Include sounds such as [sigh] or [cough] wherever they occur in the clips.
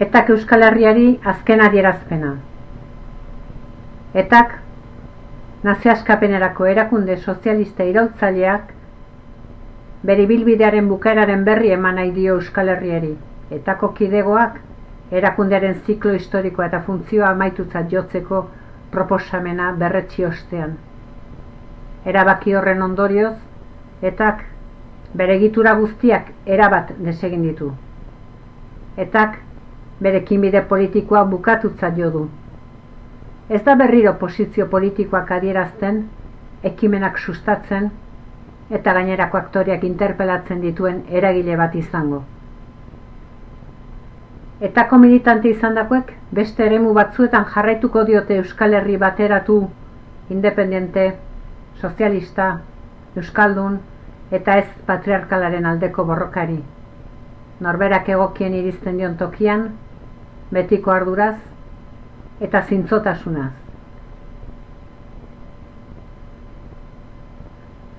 Etak Euskal Herriari azken adierazpena. Etak nazioaskapenerako erakunde sozialista irautzaileak bere bilbidearen bukaeraren berri eman nahi dio Euskal Herriari. Etako kidegoak erakundearen ziklo historikoa eta funtzioa amaitutzat jotzeko proposamena berretsi ostean. Erabaki horren ondorioz, etak bere egitura guztiak erabat desegin ditu. Etak bere kinbide politikoa bukatutzat jo du. Ez da berriro posizio politikoak adierazten, ekimenak sustatzen eta gainerako aktoriak interpelatzen dituen eragile bat izango. Etako militante izandakoek beste eremu batzuetan jarraituko diote Euskal Herri bateratu, independiente, sozialista, euskaldun eta ez patriarkalaren aldeko borrokari. Norberak egokien iristen dion tokian, betiko arduraz eta zintzotasunaz.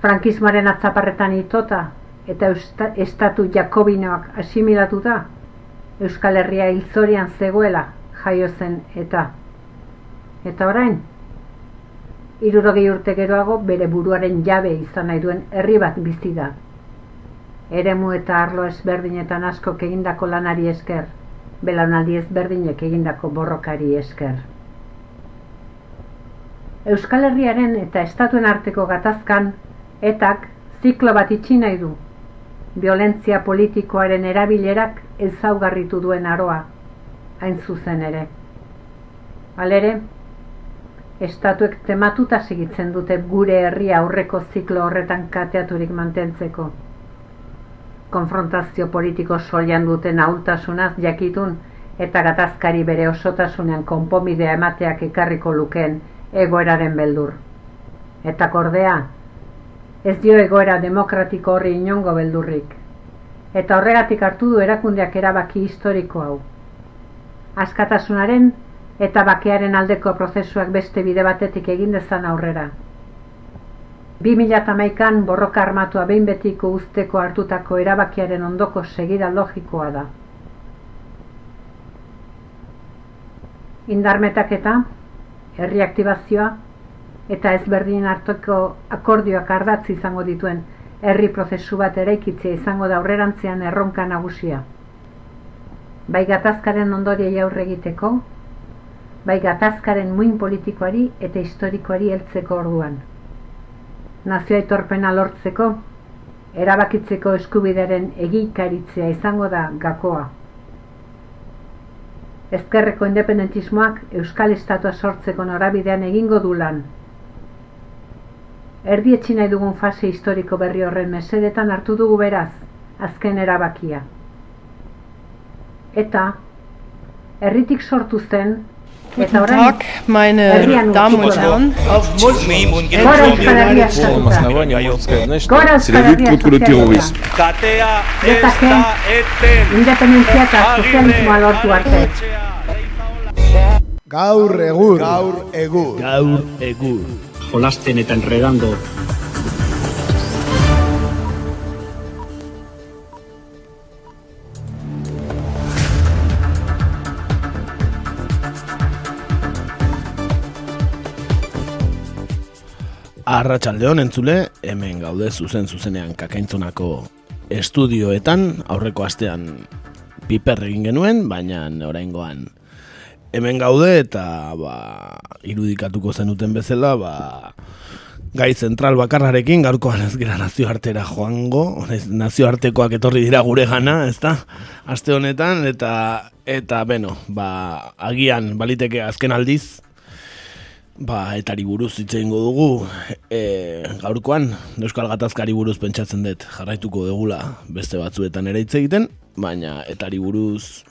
Frankismoaren atzaparretan itota eta estatu jakobinoak asimilatuta, Euskal Herria hilzorian zegoela jaio zen eta. Eta orain, irurogei urte geroago bere buruaren jabe izan nahi duen herri bat bizi da. Eremu eta arlo ezberdinetan asko egindako lanari esker, belaunaldi ezberdinek egindako borrokari esker. Euskal Herriaren eta estatuen arteko gatazkan, etak ziklo bat itxi nahi du. Violentzia politikoaren erabilerak ezaugarritu duen aroa, hain zuzen ere. Alere, estatuek tematuta segitzen dute gure herria aurreko ziklo horretan kateaturik mantentzeko. Konfrontazio politiko solian duten ahultasunaz jakitun eta gatazkari bere osotasunean konpomidea emateak ekarriko lukeen egoeraren beldur. Eta kordea, ez dio egoera demokratiko horri inongo beldurrik. Eta horregatik hartu du erakundeak erabaki historiko hau. Askatasunaren eta bakearen aldeko prozesuak beste bide batetik egin dezan aurrera. 2008an borroka armatua behin betiko usteko hartutako erabakiaren ondoko segida logikoa da. Indarmetak eta herri aktibazioa eta ezberdin hartoko akordioak ardatzi izango dituen herri prozesu bat eraikitzea izango da aurrerantzean erronka nagusia. Bai gatazkaren ondoriei aurre egiteko, bai gatazkaren muin politikoari eta historikoari heltzeko orduan. Nazioa etorpena lortzeko, erabakitzeko eskubideren egikaritzea izango da gakoa. Ezkerreko independentismoak Euskal Estatua sortzeko norabidean egingo du lan. Erdi nahi dugun fase historiko berri horren mesedetan hartu dugu beraz, azken erabakia. Eta, herritik sortu zen Guten Tag, meine Damen und Herren. Lortu arte. Gaur egur. Gaur egur. Gaur egur. Jolasten eta enredando Arratxaldeon entzule, hemen gaude zuzen zuzenean kakaintzonako estudioetan, aurreko astean piper egin genuen, baina oraingoan hemen gaude eta ba, irudikatuko zenuten bezala, ba, gai zentral bakarrarekin gaurkoan ez gira nazioartera joango, nazioartekoak etorri dira gure gana, ezta? Aste honetan, eta, eta beno, ba, agian baliteke azken aldiz, Ba, etari buruz hitz egingo dugu, e, gaurkoan, Euskal Gatazkari buruz pentsatzen dut jarraituko degula beste batzuetan ere hitz egiten, baina etari buruz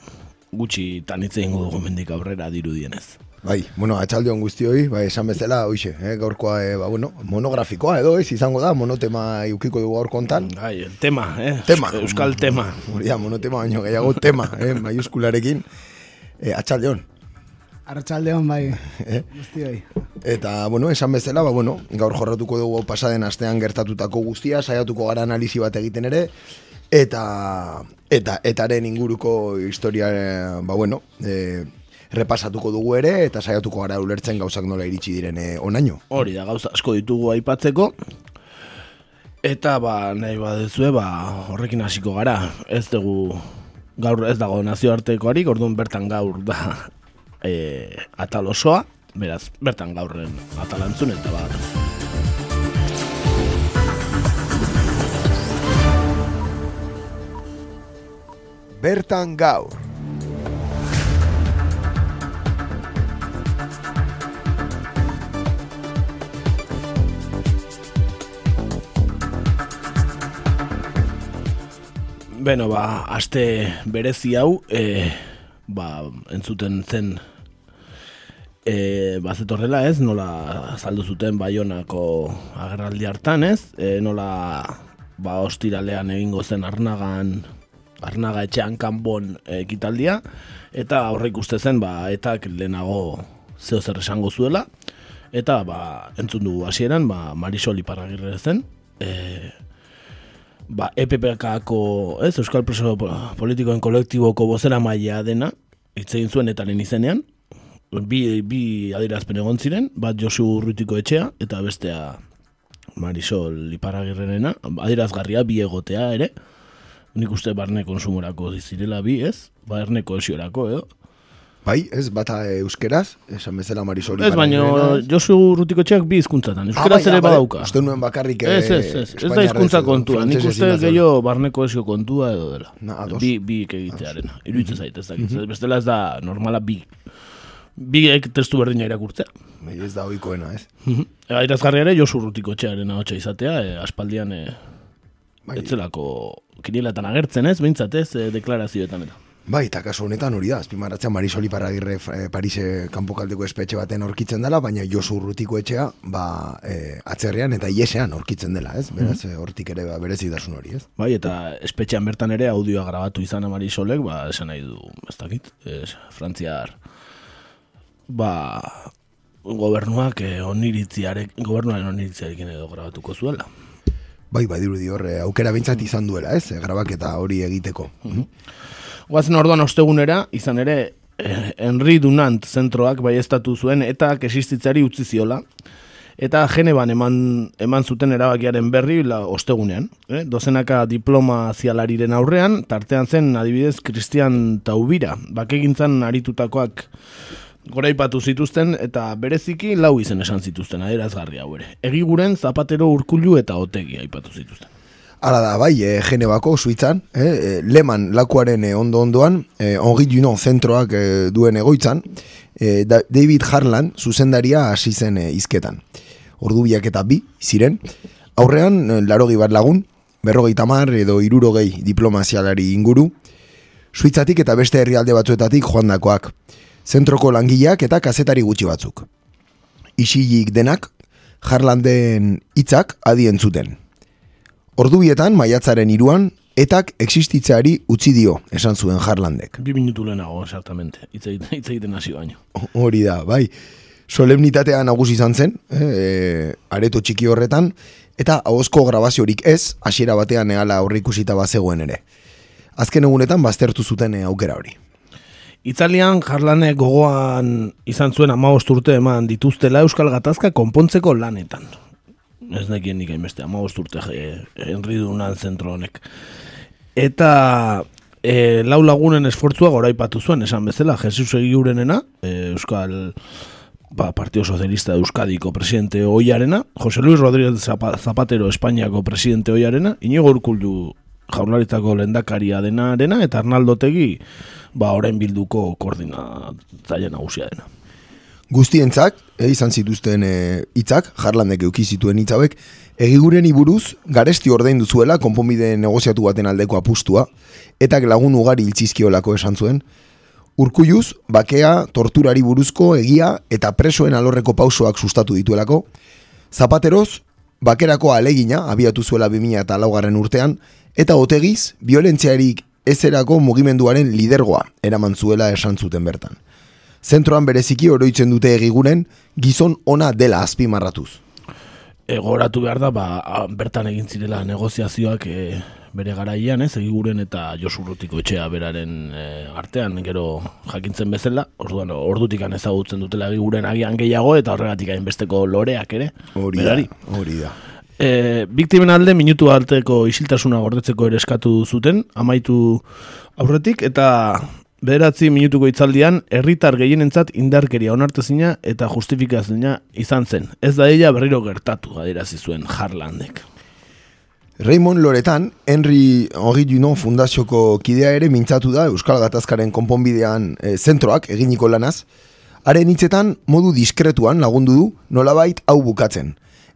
gutxi tan hitz egingo dugu mendik aurrera dirudienez. Bai, bueno, atxaldion guztioi, bai, esan bezala, hoxe, eh, gaurkoa, eh, ba, bueno, monografikoa edo, ez, izango da, monotema iukiko dugu gaur kontan. Bai, tema, eh, tema. Euskal tema. Moria, monotema baino, gehiago tema, eh, maiuskularekin. Eh, atxaldion, Arratxaldeon bai, [laughs] eh? guztioi. Eta, bueno, esan bezala, ba, bueno, gaur jorratuko dugu pasaden astean gertatutako guztia, saiatuko gara analizi bat egiten ere, eta eta etaren inguruko historia ba bueno, e, repasatuko dugu ere eta saiatuko gara ulertzen gauzak nola iritsi diren e, onaino. Hori da, gauza asko ditugu aipatzeko. Eta ba, nahi badezue, ba, horrekin hasiko gara. Ez dugu gaur ez dago nazioartekoarik, orduan bertan gaur da e, atal osoa, beraz, bertan gaurren atalantzun eta bat. Bertan gaur. Beno, ba, aste berezi hau, e, ba, entzuten zen e, bazetorrela ez, nola saldu zuten baionako agerraldi hartan ez, e, nola ba, ostiralean egingo zen arnagan, arnaga etxean kanbon ekitaldia, eta aurreik uste zen, ba, etak lehenago zeo zer esango zuela, eta ba, entzun dugu hasieran, ba, Marisol Iparragirre zen, e, ba, EPPKako, ez, Euskal Preso Politikoen kolektiboko bozera maia dena, hitz egin zuen etaren izenean, bi, bi adirazpen egon ziren, bat Josu Urrutiko etxea, eta bestea Marisol Iparagirrenena, adirazgarria bi egotea ere, nik uste barne konsumorako dizirela bi, ez? Ba, erne koesiorako, edo? Bai, ez, bata euskeraz, esan bezala marisori. Ez, baina Josu Rutiko txeak bi izkuntzatan, euskeraz ah, bai, ere bai, badauka. Uste nuen bakarrik Ez, ez, ez, ez da izkuntza kontua, nik uste gehiago barneko esio kontua edo dela. Na, bi, bi egitearen, iruditzen zaitez, mm -hmm. bestela ez da normala bi. Bi testu berdina irakurtzea. Bai, ez da oikoena, ez? Mm -hmm. Irazgarri ere Josu Rutiko txearen ahotsa izatea, e, aspaldian e, bai. etzelako kiniletan agertzen ez, behintzatez, e, deklarazioetan eta. Bai, eta kasu honetan hori da, azpimarratzen Marisoli Paragirre e, Parise kanpokaldeko espetxe baten aurkitzen dela, baina Josu Urrutiko etxea, ba, e, atzerrean eta iesean aurkitzen dela, ez? Beraz, mm hortik ere ba, berezi dasun hori, ez? Bai, eta espetxean bertan ere audioa grabatu izan Marisolek, ba, esan nahi du, ez dakit, es, frantziar, ba, gobernuak eh, oniritziarek, gobernuaren oniritziarekin edo grabatuko zuela. Bai, bai, dirudi horre, aukera bintzat izan duela, ez? Grabaketa hori egiteko. Mm Guazen orduan ostegunera, izan ere, eh, Henri Dunant zentroak bai zuen eta kesistitzari utzi ziola. Eta Geneban eman, eman zuten erabakiaren berri la ostegunean. Eh? Dozenaka diploma zialariren aurrean, tartean zen adibidez Christian Taubira. Bakegintzan aritutakoak goraipatu zituzten eta bereziki lau izen esan zituzten aderazgarri hau ere. Egiguren zapatero urkulu eta otegi aipatu zituzten. Hala da, bai, e, Genebako, Suitzan, e, Leman lakuaren ondo-ondoan, e, ongi juno zentroak duen egoitzan, e, David Harlan zuzendaria hasi zen e, izketan. Ordu biak eta bi, ziren, aurrean, e, larogi bat lagun, berrogei tamar edo irurogei diplomazialari inguru, Suitzatik eta beste herrialde batzuetatik joandakoak, zentroko langileak eta kazetari gutxi batzuk. Isilik denak, Harlanden hitzak adien zuten. Ordubietan, maiatzaren iruan, etak existitzeari utzi dio, esan zuen Harlandek. Bi minutu lehenago, exactamente, hitz egiten hasi baino. Hori da, bai. Solemnitatea nagusi izan zen, eh, e, areto txiki horretan, eta ahozko grabaziorik ez, hasiera batean ehala horri ikusita bazegoen ere. Azken egunetan, baztertu zuten eh, aukera hori. Itzalian jarlane gogoan izan zuen ama urte eman dituztela Euskal Gatazka konpontzeko lanetan ez nekien nik hainbeste, ama urte enri dunan zentro honek. Eta e, lau lagunen esfortzua goraipatu zuen, esan bezala, Jesus egiurenena, e, Euskal ba, Partio Socialista Euskadiko presidente oiarena, Jose Luis Rodríguez Zapatero Espainiako presidente oiarena, inigo urkuldu jaurlaritako lendakaria dena arena, eta Arnaldo Tegi, ba, orain bilduko koordinatzaile nagusia dena. Guztientzak, e, izan zituzten eh, hitzak, e, jarlandek euki zituen hitzauek, egiguren iburuz, garesti ordein duzuela, konponbide negoziatu baten aldeko apustua, eta lagun ugari iltzizkiolako esan zuen, urkuiuz, bakea, torturari buruzko, egia, eta presoen alorreko pausoak sustatu dituelako, zapateroz, bakerako alegina, abiatu zuela 2000 eta laugarren urtean, eta otegiz, violentziarik ezerako mugimenduaren lidergoa, eraman zuela esan zuten bertan zentroan bereziki oroitzen dute egiguren gizon ona dela azpimarratuz. egoratu behar da, ba, bertan egin zirela negoziazioak e, bere garaian, ez, egiguren eta josurrotiko etxea beraren e, artean, gero jakintzen bezala, orduan, ordutik ezagutzen dutela egiguren agian gehiago, eta horregatik hain besteko loreak ere, hori da, hori da. E, biktimen alde minutu alteko isiltasuna gordetzeko ere eskatu zuten, amaitu aurretik, eta Bederatzi minutuko itzaldian, herritar gehienentzat indarkeria onartezina eta justifikazina izan zen. Ez da ella berriro gertatu, adierazi zuen Harlandek. Raymond Loretan, Henry Henri Dunon fundazioko kidea ere mintzatu da Euskal Gatazkaren konponbidean e, zentroak eginiko lanaz. Haren hitzetan modu diskretuan lagundu du nolabait hau bukatzen.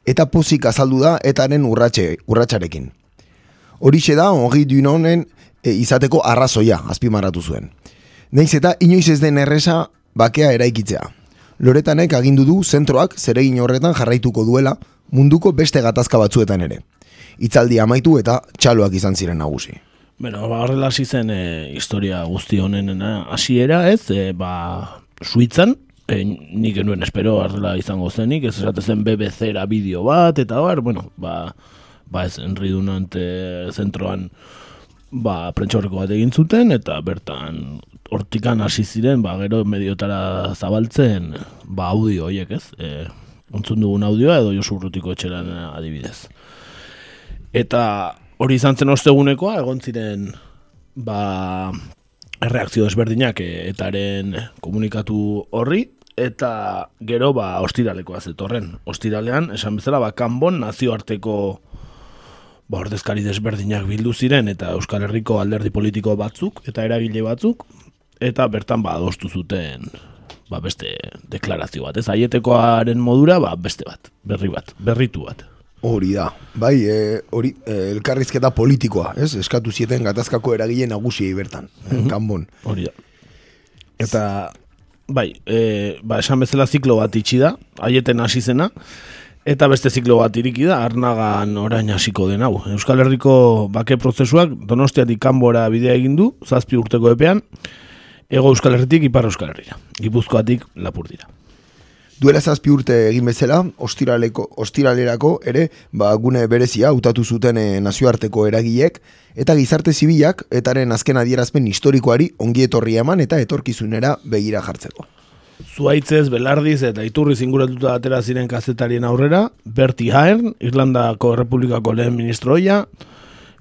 Eta pozik azaldu da etaren urratxe, urratxarekin. Horixe da Henri Dunonen e, izateko arrazoia azpimarratu zuen. Neiz eta inoiz ez den erresa bakea eraikitzea. Loretanek agindu du zentroak zeregin horretan jarraituko duela munduko beste gatazka batzuetan ere. Itzaldi amaitu eta txaloak izan ziren nagusi. Bueno, ba, horrela zen e, historia guzti honen hasiera ez, e, ba, suitzan, e, nik genuen espero horrela izango zenik, ez esate zen BBC-era bideo bat, eta bar, bueno, ba, ba ez, enridunante zentroan, ba, prentxorreko bat egin zuten, eta bertan hortikan hasi ziren, ba, gero mediotara zabaltzen, ba, audio horiek ez, e, ontzun dugun audioa edo Josu Urrutiko etxeran adibidez. Eta hori izan zen ostegunekoa, egon ziren, ba, erreakzio desberdinak e, etaren komunikatu horri, eta gero, ba, ostiralekoa zetorren. Ostiralean, esan bezala, ba, kanbon nazioarteko ba, ordezkari desberdinak bildu ziren eta Euskal Herriko alderdi politiko batzuk eta eragile batzuk eta bertan ba adostu zuten ba beste deklarazio bat, ez aietekoaren modura ba beste bat, berri bat, berritu bat. Hori da, bai, e, hori e, elkarrizketa politikoa, ez? Eskatu zieten gatazkako eragile nagusiei bertan, mm kanbon. Hori da. Eta, bai, e, ba, esan bezala ziklo bat itxi da, aieten hasi zena, eta beste ziklo bat iriki da, arnagan orain hasiko den hau. Euskal Herriko bake prozesuak donostiatik kanbora bidea egin du, zazpi urteko epean, ego Euskal Herritik ipar Euskal Herria. Gipuzkoatik lapur dira. Duela zazpi urte egin bezala, ostiraleko, ostiralerako ere, ba, gune berezia, utatu zuten eh, nazioarteko eragilek, eta gizarte zibilak, etaren azken adierazpen historikoari ongi etorri eman eta etorkizunera begira jartzeko. Zuaitzez, Belardiz eta Iturri zinguratuta atera ziren kazetarien aurrera, Berti Haern, Irlandako Republikako lehen ministroia,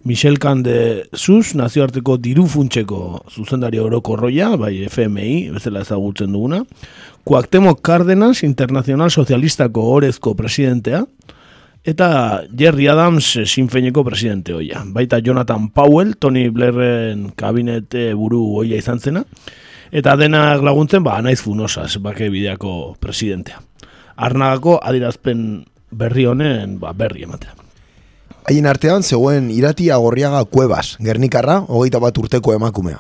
Michel Kande Sus, nazioarteko diru funtseko zuzendari oroko roia, bai FMI, bezala ezagutzen duguna. Kuaktemo Cárdenas, internazional sozialistako orezko presidentea. Eta Jerry Adams, sinfeineko presidente hoia. Baita Jonathan Powell, Tony Blairren kabinete buru hoia izan zena. Eta denak laguntzen, ba, naiz funosas, bake bideako presidentea. Arnagako adirazpen berri honen, ba, berri ematea. Haien artean zegoen irati agorriaga kuebas, gernikarra, hogeita bat urteko emakumea.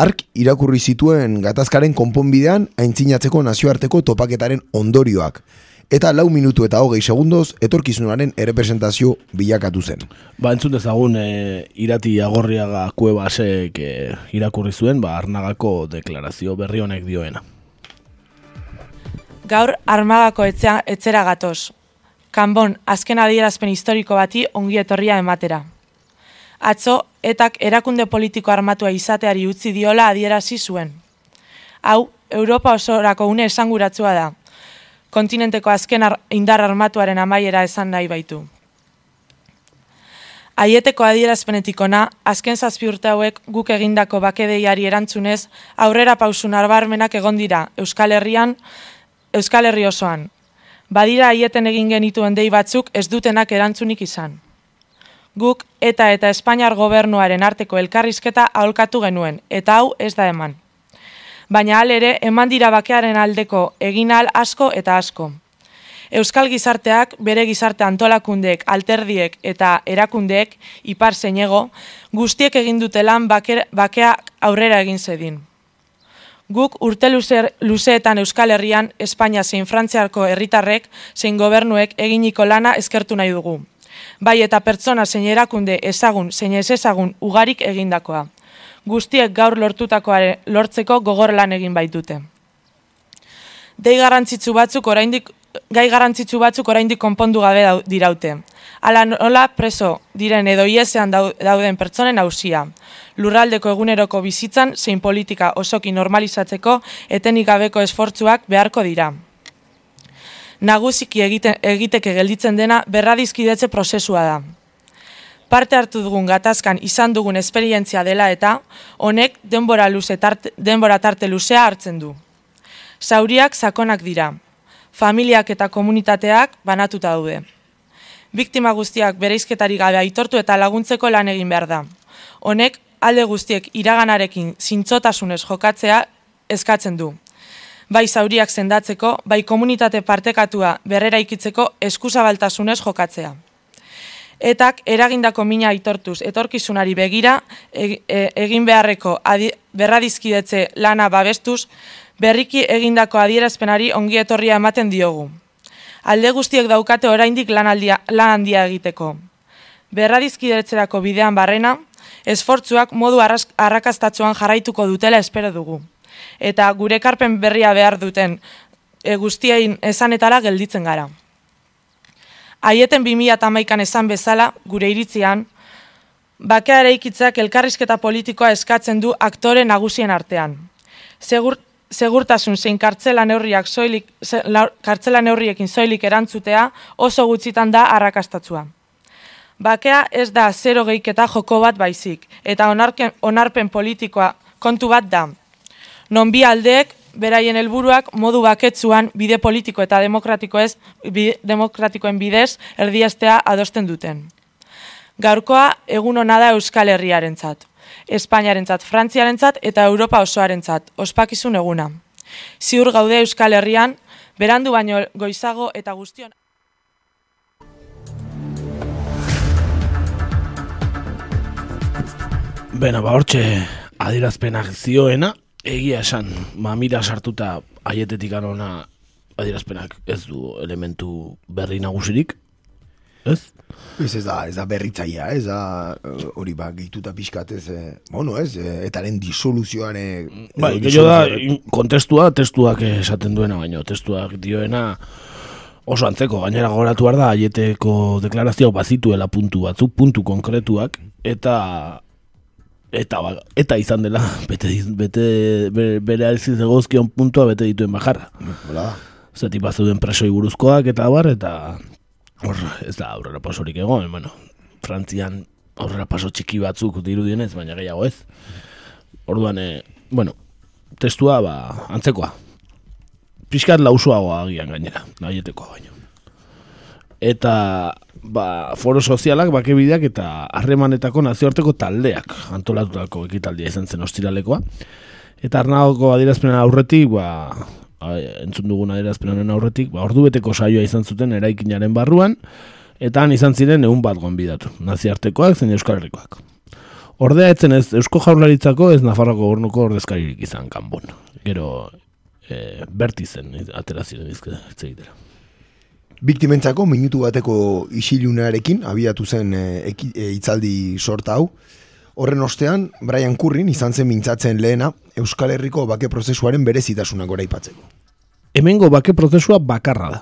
Ark irakurri zituen gatazkaren konponbidean aintzinatzeko nazioarteko topaketaren ondorioak. Eta lau minutu eta hogei segundoz etorkizunaren errepresentazio bilakatu zen. Ba, entzun dezagun e, irati agorriaga kuebasek e, irakurri zuen, ba, arnagako deklarazio berri honek dioena. Gaur armagako etzea, etzera gatoz, kanbon azken adierazpen historiko bati ongi etorria ematera. Atzo, etak erakunde politiko armatua izateari utzi diola adierazi zuen. Hau, Europa osorako une esanguratzua da. Kontinenteko azken indar armatuaren amaiera esan nahi baitu. Aieteko adierazpenetik ona, azken zazpi urte hauek guk egindako bakedeiari erantzunez, aurrera pausun arbarmenak egon dira Euskal Herrian, Euskal Herri osoan, badira aieten egin genituen dei batzuk ez dutenak erantzunik izan. Guk eta eta Espainiar gobernuaren arteko elkarrizketa aholkatu genuen, eta hau ez da eman. Baina al ere, eman dira bakearen aldeko egin al asko eta asko. Euskal gizarteak, bere gizarte antolakundeek, alterdiek eta erakundeek, ipar zeinego, guztiek egin dute lan bakea aurrera egin zedin. Guk urte luze, luzeetan Euskal Herrian, Espainia zein Frantziarko herritarrek zein gobernuek eginiko lana eskertu nahi dugu. Bai eta pertsona zein erakunde ezagun zein ez ezagun ugarik egindakoa. Guztiek gaur lortutakoare lortzeko gogor lan egin baitute. Dei garrantzitsu batzuk oraindik gai garrantzitsu batzuk oraindik konpondu gabe diraute. Hala nola preso diren edo iesean dauden pertsonen hausia. Lurraldeko eguneroko bizitzan zein politika osoki normalizatzeko etenik gabeko esfortzuak beharko dira. Nagusiki egite, egiteke gelditzen dena berradizkidetze prozesua da. Parte hartu dugun gatazkan izan dugun esperientzia dela eta honek denbora, luze tarte, denbora tarte luzea hartzen du. Zauriak sakonak dira, familiak eta komunitateak banatuta daude. Biktima guztiak bereizketari gabe aitortu eta laguntzeko lan egin behar da. Honek alde guztiek iraganarekin zintzotasunez jokatzea eskatzen du. Bai zauriak sendatzeko, bai komunitate partekatua berrera ikitzeko eskuzabaltasunez jokatzea. Etak eragindako mina aitortuz etorkizunari begira e, egin beharreko berradizkidetze lana babestuz berriki egindako adierazpenari ongi etorria ematen diogu. Alde guztiek daukate oraindik lan, lan handia egiteko. Berradizkidetzerako bidean barrena, esfortzuak modu arrakastatzuan jarraituko dutela espero dugu. Eta gure karpen berria behar duten e, guztiein esanetara gelditzen gara. Aieten 2008an esan bezala, gure iritzian, bakea ere ikitzak elkarrizketa politikoa eskatzen du aktore nagusien artean. Segur, segurtasun zein kartzela neurriak soilik, kartzela neurriekin soilik erantzutea oso gutxitan da arrakastatzua. Bakea ez da zero geiketa joko bat baizik, eta onarken, onarpen politikoa kontu bat da. Non bi aldeek, beraien helburuak modu baketzuan bide politiko eta demokratiko ez, demokratikoen bidez erdiestea adosten duten. Gaurkoa egun hona da Euskal Herriarentzat. Espainiarentzat, Frantziarentzat eta Europa osoarentzat, ospakizun eguna. Ziur gaude Euskal Herrian, berandu baino goizago eta guztion. Bena, ba, hortxe adirazpenak zioena, egia esan, mamira sartuta aietetik anona adirazpenak ez du elementu berri nagusirik, ez? Ez ez da, ez da berritzaia, ez da eh, hori ba, gehituta pixkat ez, eh, bueno ez, eh, etaren disoluzioan eh, Bai, gehiago da, kontestua, testuak esaten duena, baina testuak dioena oso antzeko, gainera goratu da, aieteko deklarazio bazituela puntu batzuk, puntu konkretuak, eta eta ba, eta izan dela [laughs] bete, bete bere alziz egozkion puntua bete dituen bajarra. Hola. Zati bazuden presoi buruzkoak eta bar, eta Hor, ez da aurrera pasorik egon, bueno, Frantzian aurrera paso txiki batzuk dirudienez, baina gehiago ez. Orduan, e, bueno, testua, ba, antzekoa. Piskat lausuagoa agian gainera, nahietekoa baino. Eta, ba, foro sozialak, bakebideak eta harremanetako nazioarteko taldeak antolatutako ekitaldia izan zen ostiralekoa. Eta arnagoko adirazpenen aurretik, ba, entzun dugun adierazpen aurretik, ba, ordu beteko saioa izan zuten eraikinaren barruan, eta han izan ziren egun bat gonbidatu, naziartekoak zen Euskal Herrikoak. Ordea etzen ez Eusko Jaurlaritzako ez Nafarroko gornuko ordezkaririk izan kanbon. Gero e, bertizen atera ziren izkera. Biktimentzako minutu bateko isilunarekin abiatu zen e, e, itzaldi sorta hau, Horren ostean, Brian Currin izan zen mintzatzen lehena Euskal Herriko bake prozesuaren berezitasunak goraipatzeko. Hemengo bake prozesua bakarra da.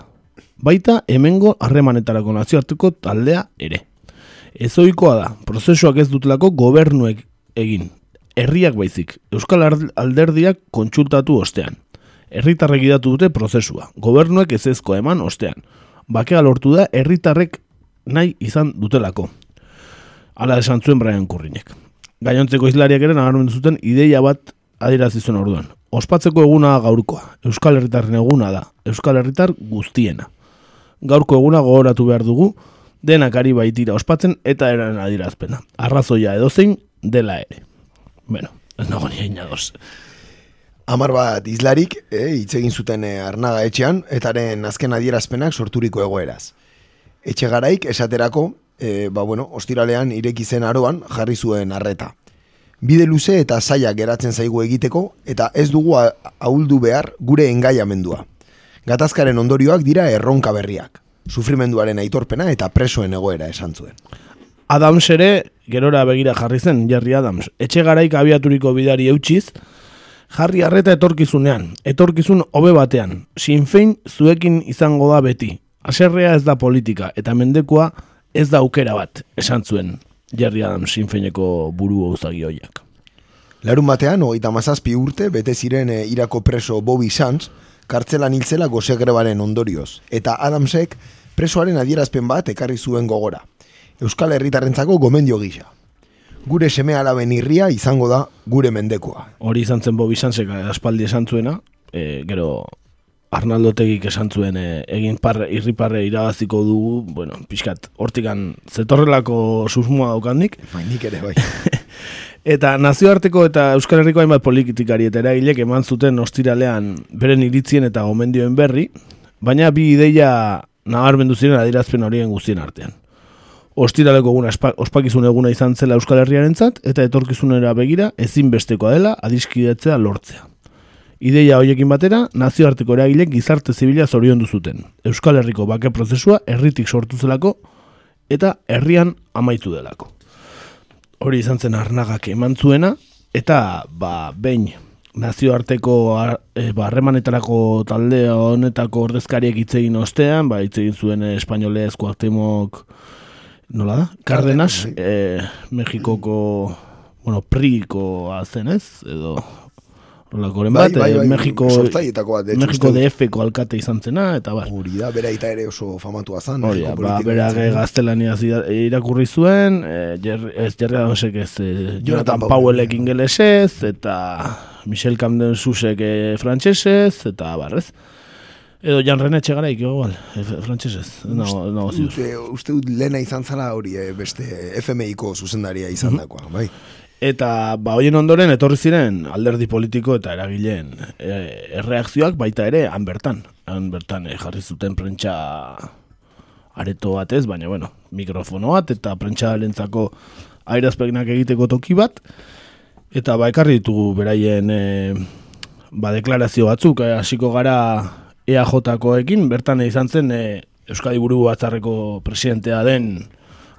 Baita hemengo harremanetarako nazioartuko taldea ere. Ezoikoa da, prozesuak ez dutelako gobernuek egin. Herriak baizik, Euskal Alderdiak kontsultatu ostean. Herritarrek idatu dute prozesua, gobernuek ez ezko eman ostean. Bakea lortu da herritarrek nahi izan dutelako. Hala esan zuen Brian Kurrinek. Gainontzeko izlariak ere nagarmen zuten ideia bat adirazizuen orduan. Ospatzeko eguna gaurkoa. Euskal Herritarren eguna da. Euskal Herritar guztiena. Gaurko eguna gogoratu behar dugu, denak ari baitira ospatzen eta eran adirazpena. Arrazoia edozein dela ere. Bueno, ez nago nire. Amar bat izlarik, eh, hitz egin zuten eh, arnaga etxean, etaren azken adierazpenak sorturiko egoeraz. Etxe garaik esaterako, e, ba, bueno, ostiralean ireki zen aroan jarri zuen arreta. Bide luze eta zaila geratzen zaigu egiteko eta ez dugu ahuldu behar gure engaiamendua. Gatazkaren ondorioak dira erronka berriak. Sufrimenduaren aitorpena eta presoen egoera esan zuen. Adams ere gerora begira jarri zen Jerry Adams. Etxe garaik abiaturiko bidari eutxiz, Jarri harreta etorkizunean, etorkizun hobe batean, sinfein zuekin izango da beti. Aserrea ez da politika, eta mendekua ez da aukera bat, esan zuen, Jerry Adams sinfeineko buru uzagi hoiak. Larun batean, hogeita mazazpi urte, bete ziren e, irako preso Bobby Sands, kartzelan hiltzela gozegrebaren ondorioz, eta Adamsek presoaren adierazpen bat ekarri zuen gogora. Euskal Herritarrentzako gomendio gisa. Gure seme alaben irria izango da gure mendekoa. Hori izan zen Bobby Sandsek aspaldi esan zuena, e, gero Arnaldo Tegik esan zuen e, egin parre, irriparre irabaziko dugu, bueno, pixkat, hortikan zetorrelako susmoa daukandik. Bai, nik ere bai. [laughs] Eta nazioarteko eta Euskal Herriko hainbat politikari eta eragilek eman zuten ostiralean beren iritzien eta gomendioen berri, baina bi ideia nabarmendu ziren adirazpen horien guztien artean. Ostiraleko eguna ospakizun eguna izan zela Euskal Herriarentzat eta etorkizunera begira ezinbestekoa dela adiskidetzea lortzea. Ideia hoiekin batera, nazioarteko eragilek gizarte zibila zorion duzuten. Euskal Herriko bake prozesua herritik sortu zelako eta herrian amaitu delako hori izan zen arnagak eman zuena, eta ba, behin nazioarteko e, ba, harremanetarako talde honetako ordezkariek hitz egin ostean, ba, hitz egin zuen espainolez kuartemok, nola da? Cardenas, e, Mexikoko, bueno, priko zen ez, edo Olakoren bai, bat, bai, bai, Mexiko, Mexiko DF-ko alkate izan zena, eta bai. Hori da, bera eta ere oso famatua zan. Hori da, ba, bera gaztelania irakurri zuen, eh, ez jerri adosek ez eh, Jonathan Powellek ingelesez, eta Michel Camden Susek eh, frantsesez, eta barrez. Edo Jan René Txegaraik, igual, frantsesez. No, no, uste, uste, lehena izan zala hori beste FMI-ko zuzendaria izan uh dakoa, bai. Eta ba hoien ondoren etorri ziren alderdi politiko eta eragileen e, erreakzioak baita ere han bertan. Han bertan e, jarri zuten prentsa areto batez, baina bueno, mikrofono bat eta prentsa lentzako airazpeginak egiteko toki bat. Eta ba ekarri ditugu beraien e, ba deklarazio batzuk, e, hasiko gara EAJ-koekin, bertan izan zen e, Euskadi Buru Batzarreko presidentea den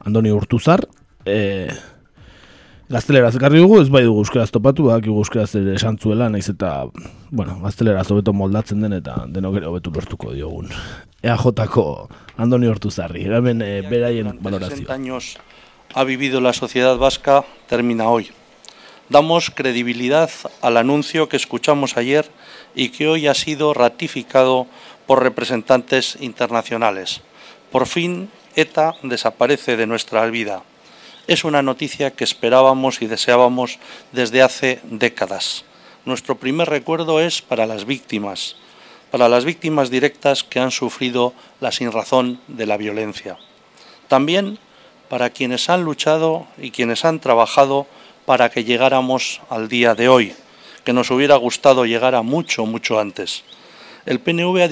Andoni Urtuzar, e, Gazteleraz ekarri dugu, ez bai dugu euskeraz topatu, bak euskeraz ere esan zuela, naiz eta, bueno, gazteleraz hobeto moldatzen den eta denok ere hobetu lortuko diogun. EAJ-ko Andoni Hortuzarri, hemen e, beraien valorazio. 60 años ha vivido la sociedad vasca, termina hoy. Damos credibilidad al anuncio que escuchamos ayer y que hoy ha sido ratificado por representantes internacionales. Por fin, ETA desaparece de nuestra vida es una noticia que esperábamos y deseábamos desde hace décadas. Nuestro primer recuerdo es para las víctimas, para las víctimas directas que han sufrido la sinrazón de la violencia. También para quienes han luchado y quienes han trabajado para que llegáramos al día de hoy, que nos hubiera gustado llegar a mucho, mucho antes. El PNV ha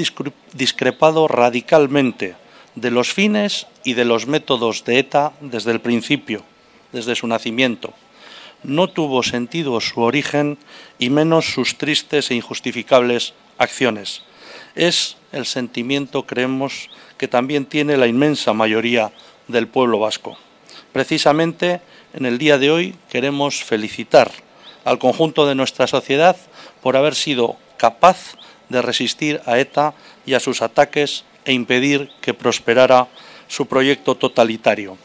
discrepado radicalmente de los fines y de los métodos de ETA desde el principio, desde su nacimiento. No tuvo sentido su origen y menos sus tristes e injustificables acciones. Es el sentimiento, creemos, que también tiene la inmensa mayoría del pueblo vasco. Precisamente en el día de hoy queremos felicitar al conjunto de nuestra sociedad por haber sido capaz de resistir a ETA y a sus ataques e impedir que prosperara su proyecto totalitario.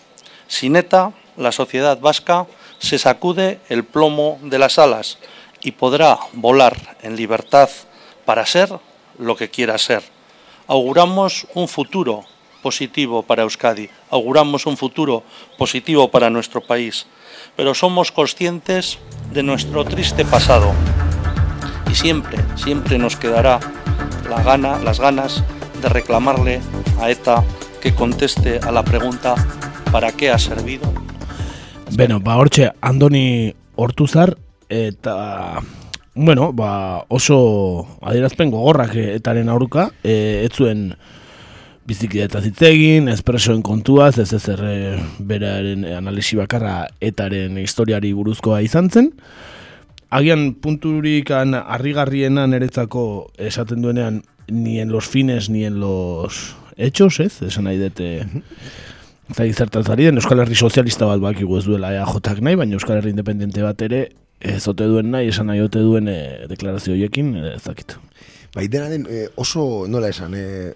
Sin ETA, la sociedad vasca se sacude el plomo de las alas y podrá volar en libertad para ser lo que quiera ser. Auguramos un futuro positivo para Euskadi, auguramos un futuro positivo para nuestro país, pero somos conscientes de nuestro triste pasado y siempre, siempre nos quedará la gana, las ganas de reclamarle a ETA que conteste a la pregunta ¿para qué ha servido? Beno, ba, hortxe, Andoni Hortuzar, eta, bueno, ba, oso adierazpen gogorrak etaren aurruka, e, ez zuen bizikideta zitzegin, espresoen kontuaz, ez ez erre beraren analisi bakarra etaren historiari buruzkoa izan zen. Agian punturikan harrigarriena niretzako esaten duenean nien los fines, nien los hechos, ez? Esan nahi dute Zai zertaz ari den Euskal Herri Sozialista bat bakigu ez duela EAJak nahi, baina Euskal Herri Independiente bat ere ez ote duen nahi, esan nahi ote duen e, deklarazio horiekin, ez dakit. Bai, dena den, e, oso, nola esan, e,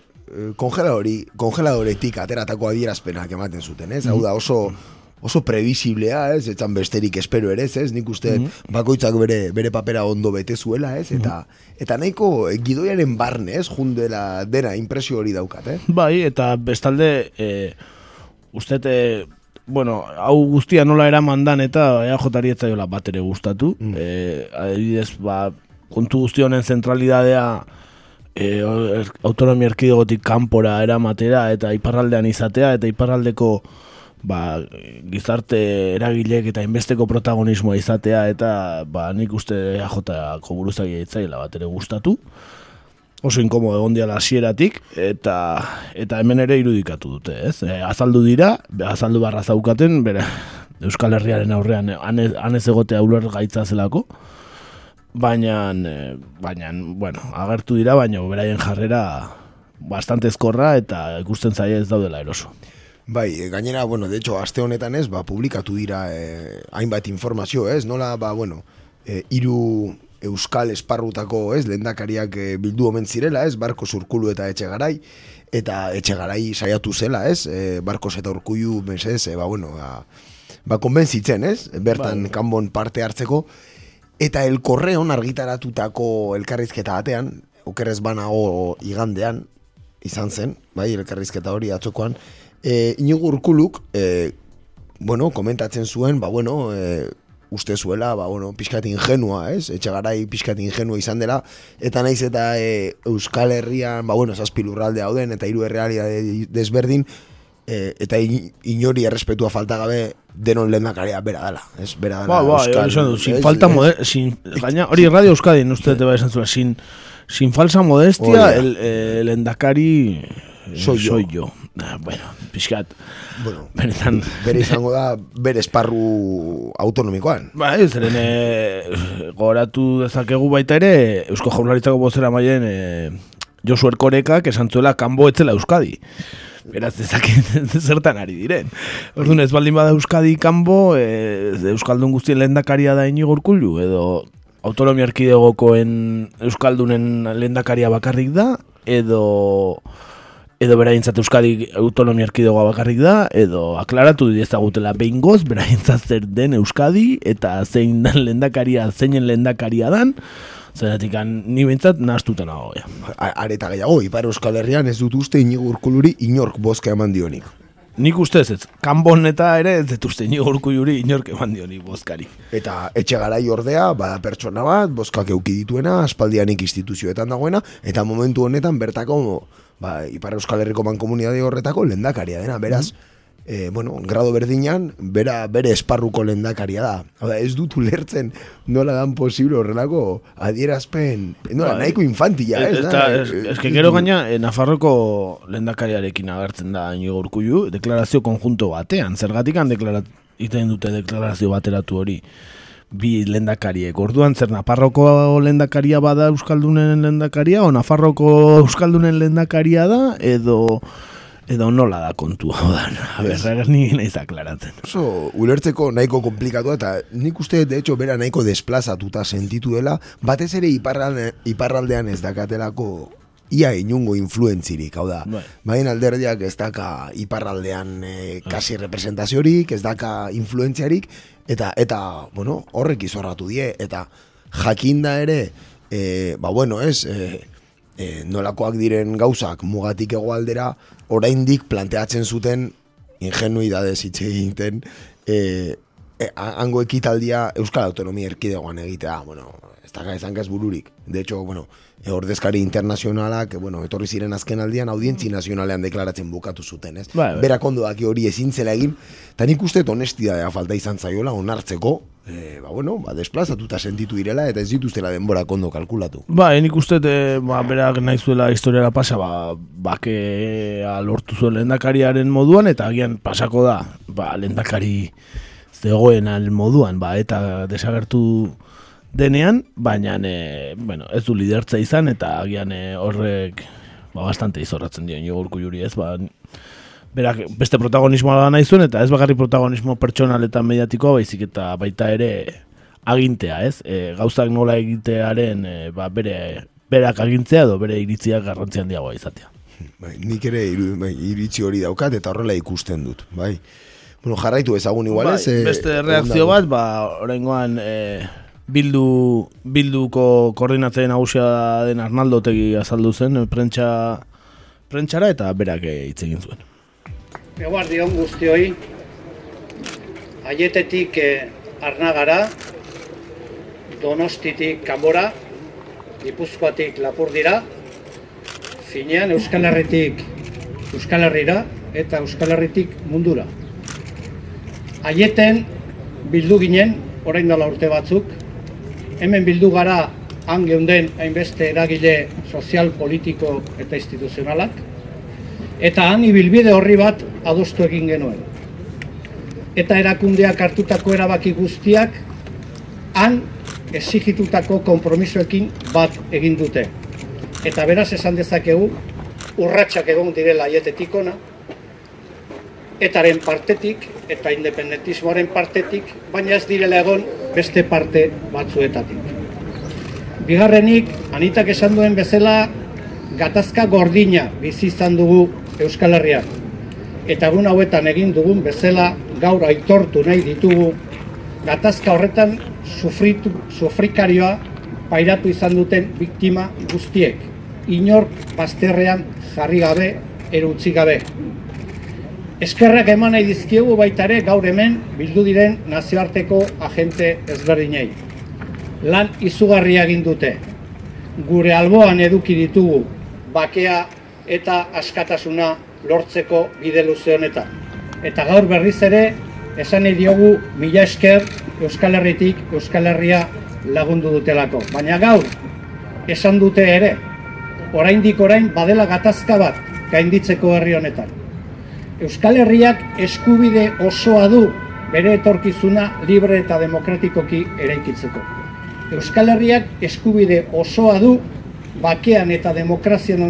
kongeladori, kongeladoretik ateratako adierazpenak ematen zuten, ez? Hau da, oso, oso previsiblea, ez? Etzan besterik espero ere, ez? Nik uste bakoitzak bere, bere papera ondo bete zuela, ez? Eta, eta nahiko gidoiaren barne, ez? Jundela dena impresio hori daukat, eh? Bai, eta bestalde, e, uste, e, bueno, hau guztia nola eraman dan eta EAJ-ari etzaiola bat ere gustatu. Mm. E, adibidez, ba, kontu guzti honen zentralidadea e, autonomia erkidegotik kanpora eramatera eta iparraldean izatea eta iparraldeko ba, gizarte eragilek eta inbesteko protagonismoa izatea eta ba, nik uste AJ-ko buruzagi etzaila bat ere gustatu oso inkomo egon diala hasieratik eta eta hemen ere irudikatu dute, ez? E, azaldu dira, azaldu barra zaukaten, bere Euskal Herriaren aurrean han ez egotea uler gaitza zelako. Baina, e, baina, bueno, agertu dira, baina beraien jarrera bastante ezkorra eta ikusten zaie ez daudela eroso. Bai, gainera, bueno, de hecho, aste honetan ez, ba, publikatu dira eh, hainbat informazio, ez? Nola, ba, bueno, eh, iru euskal esparrutako, ez, lendakariak e, bildu omen zirela, ez, barko zurkulu eta etxe garai, eta etxe garai saiatu zela, ez, e, barko zeta urkuiu, mesez, e, ba, bueno, ba, ba konbentzitzen, ez, bertan bai. kanbon parte hartzeko, eta el korreon argitaratutako elkarrizketa batean, okerrez banago igandean, izan zen, bai, elkarrizketa hori atzokoan, e, inigo urkuluk, e, bueno, komentatzen zuen, ba, bueno, e, uste zuela, ba, bueno, pixkat ingenua, ez? Etxe garai pixkat ingenua izan dela, eta naiz eta e, Euskal Herrian, ba, bueno, zazpilurralde hauden, eta hiru errealia desberdin, e, eta inori errespetua falta gabe denon lehendakaria bera dela, ez? Bera dela, ba, ba, Euskal... Ba, sin falta moder, sin, gaina, hori Radio Euskadi, uste te bai esan zuen, sin, sin falsa modestia, el, el lehendakari soy yo. Soy yo. Ah, bueno, pixkat. Bueno, benetan. Bere izango da, bere esparru autonomikoan. Ba, ez, zeren, e, goratu dezakegu baita ere, Eusko Jaurlaritzako bozera maien, e, Josu Erkorekak esan zuela kanbo etzela Euskadi. Beraz, ezakit [laughs] zertan ari diren. Orduan, ez baldin bada Euskadi kanbo, e, Euskaldun guztien lehendakaria da inigo urkullu, edo autonomia erkidegokoen Euskaldunen lehendakaria bakarrik da, edo edo beraintzat Euskadi autonomia erkidegoa bakarrik da, edo aklaratu diezagutela behin goz, beraintzat zer den Euskadi, eta zein den lendakaria, zeinen lendakaria dan, zeratik ni behintzat nahaztuta nago. Ja. Areta gehiago, Ipar Euskal Herrian ez dut uste inigo urkuluri inork bozka eman dionik. Nik uste ez, kanbon eta ere ez dut uste inigo urkuluri inork eman dionik bozkari. Eta etxe garai ordea, bada pertsona bat, bozkak euki dituena, aspaldianik instituzioetan dagoena, eta momentu honetan bertako ba, Ipar Euskal Herriko mankomunidade horretako lendakaria dena, beraz, e, bueno, grado berdinan, bera, bere esparruko lendakaria da. Oda, ez dut ulertzen nola dan posible horrelako adierazpen, nola, ba, nahiko infantila, ez, da? Ez, ez, que gero gaina, eh, Nafarroko lendakariarekin agertzen da inigo urkullu, deklarazio konjunto batean, zergatikan deklarat, iten dute deklarazio bateratu hori bi lendakariek. Orduan zer Nafarroko lendakaria bada Euskaldunen lendakaria o Nafarroko Euskaldunen lendakaria da edo edo nola da kontua da. [laughs] A ber, ni naiz aklaratzen. Oso ulertzeko nahiko komplikatu eta nik uste de hecho bera nahiko desplazatuta sentitu dela, batez ere iparralde, iparraldean ez dakatelako ia inungo influentzirik, hau da. Bai. Bain alderdiak ez daka iparraldean e, kasi representaziorik, ez daka influentziarik, eta eta bueno, horrek izorratu die eta jakinda ere e, ba bueno, ez e, e, nolakoak diren gauzak mugatik hegoaldera oraindik planteatzen zuten ingenuidade hitz egiten e, e, hango ekitaldia Euskal Autonomia Erkidegoan egitea, bueno, ez da gaizan gaz bururik. De hecho, bueno, e, ordezkari internazionalak, bueno, etorri ziren azken aldian audientzi nazionalean deklaratzen bukatu zuten, ez? Bai, bai. Berak ondo daki hori ezin zela egin, eta nik uste honestidadea falta izan zaiola, onartzeko, e, ba, bueno, ba, desplazatuta sentitu direla, eta ez dituztela denbora kondo kalkulatu. Ba, nik uste, e, ba, berak nahi zuela historiara pasa, ba, bake lortu zuen lehendakariaren moduan, eta agian pasako da, ba, lehendakari zegoen al moduan, ba, eta desagertu denean, baina e, bueno, ez du lidertza izan eta agian e, horrek ba, bastante izorratzen dio nigurku juri ez, ba, berak beste protagonismoa da nahi zuen eta ez bakarri protagonismo pertsonal eta mediatikoa baizik eta baita ere agintea, ez? E, gauzak nola egitearen e, ba, bere berak agintzea edo bere iritziak garrantzi handiagoa izatea. Bai, nik ere bai, iritzi hori daukat eta horrela ikusten dut, bai. Bueno, jarraitu ezagun igual ez. Bai, beste reakzio bat, ba, oraingoan e, bildu, bilduko koordinatzen nagusia den Arnaldo tegi azaldu zen, prentsa, prentxara eta berak hitz egin zuen. Eguardion guztioi, aietetik eh, arnagara, donostitik kanbora, Gipuzkoatik lapur dira, finean Euskal Herritik Euskal Herrira eta Euskal Herritik mundura. Aieten bildu ginen, orain dela urte batzuk, hemen bildu gara han geunden hainbeste eragile sozial, politiko eta instituzionalak, eta han ibilbide horri bat adostu egin genuen. Eta erakundeak hartutako erabaki guztiak han exigitutako konpromisoekin bat egin dute. Eta beraz esan dezakegu, urratsak egon direla aietetik ona, etaren partetik eta independentismoaren partetik, baina ez direla egon beste parte batzuetatik. Bigarrenik, anitak esan duen bezala, gatazka gordina bizi izan dugu Euskal Herriak. Eta egun hauetan egin dugun bezala gaur aitortu nahi ditugu gatazka horretan sufritu, sufrikarioa pairatu izan duten biktima guztiek. Inork bazterrean jarri gabe, erutzi gabe. Eskerrak eman nahi dizkiegu baita ere gaur hemen bildu diren nazioarteko agente ezberdinei. Lan izugarria egin dute. Gure alboan eduki ditugu bakea eta askatasuna lortzeko bide luze honetan. Eta gaur berriz ere esan nahi diogu mila esker Euskal Herritik Euskal Herria lagundu dutelako. Baina gaur, esan dute ere, oraindik orain badela gatazka bat gainditzeko herri honetan. Euskal Herriak eskubide osoa du bere etorkizuna libre eta demokratikoki eraikitzeko. Euskal Herriak eskubide osoa du bakean eta demokrazian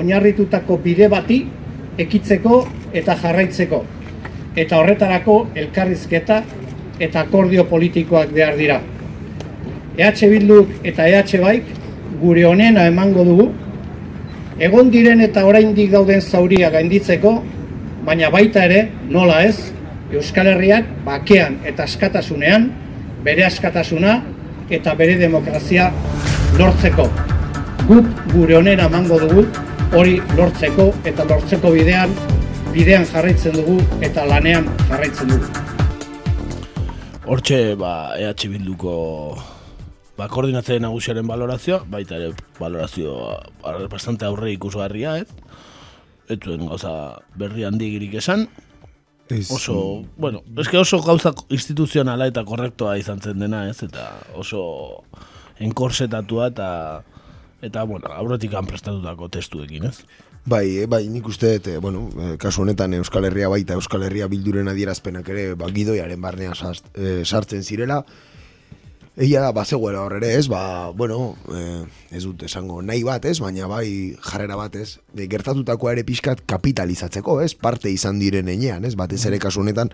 oinarritutako bide bati ekitzeko eta jarraitzeko eta horretarako elkarrizketa eta akordio politikoak behar dira. EH Bilduk eta EH Baik gure honena emango dugu, egon diren eta oraindik dauden zauria gainditzeko, baina baita ere, nola ez, Euskal Herriak bakean eta askatasunean, bere askatasuna eta bere demokrazia lortzeko. Guk gure honena emango dugu, hori lortzeko eta lortzeko bidean bidean jarraitzen dugu eta lanean jarraitzen dugu. Hortxe, ba, EH Bilduko ba, koordinatzen nagusiaren balorazioa, baita ere balorazio bastante aurre ikusgarria, ez? Ez zuen gauza berri handi girik esan. Oso, bueno, eske oso gauza instituzionala eta korrektoa izan zen dena, ez? Eta oso enkorsetatua eta eta, bueno, aurretik prestatutako testuekin, ez? Bai, eh, bai, nik uste dut, eh, bueno, eh, kasu honetan Euskal Herria baita Euskal Herria bilduren adierazpenak ere ba, gidoiaren barnean sartzen zirela. Egia da, bazegoela horre ez, ba, bueno, ez dut esango nahi bat ez, baina bai jarrera bat ez, de, gertatutako ere pixkat kapitalizatzeko ez, parte izan diren enean ez, batez ere kasu honetan,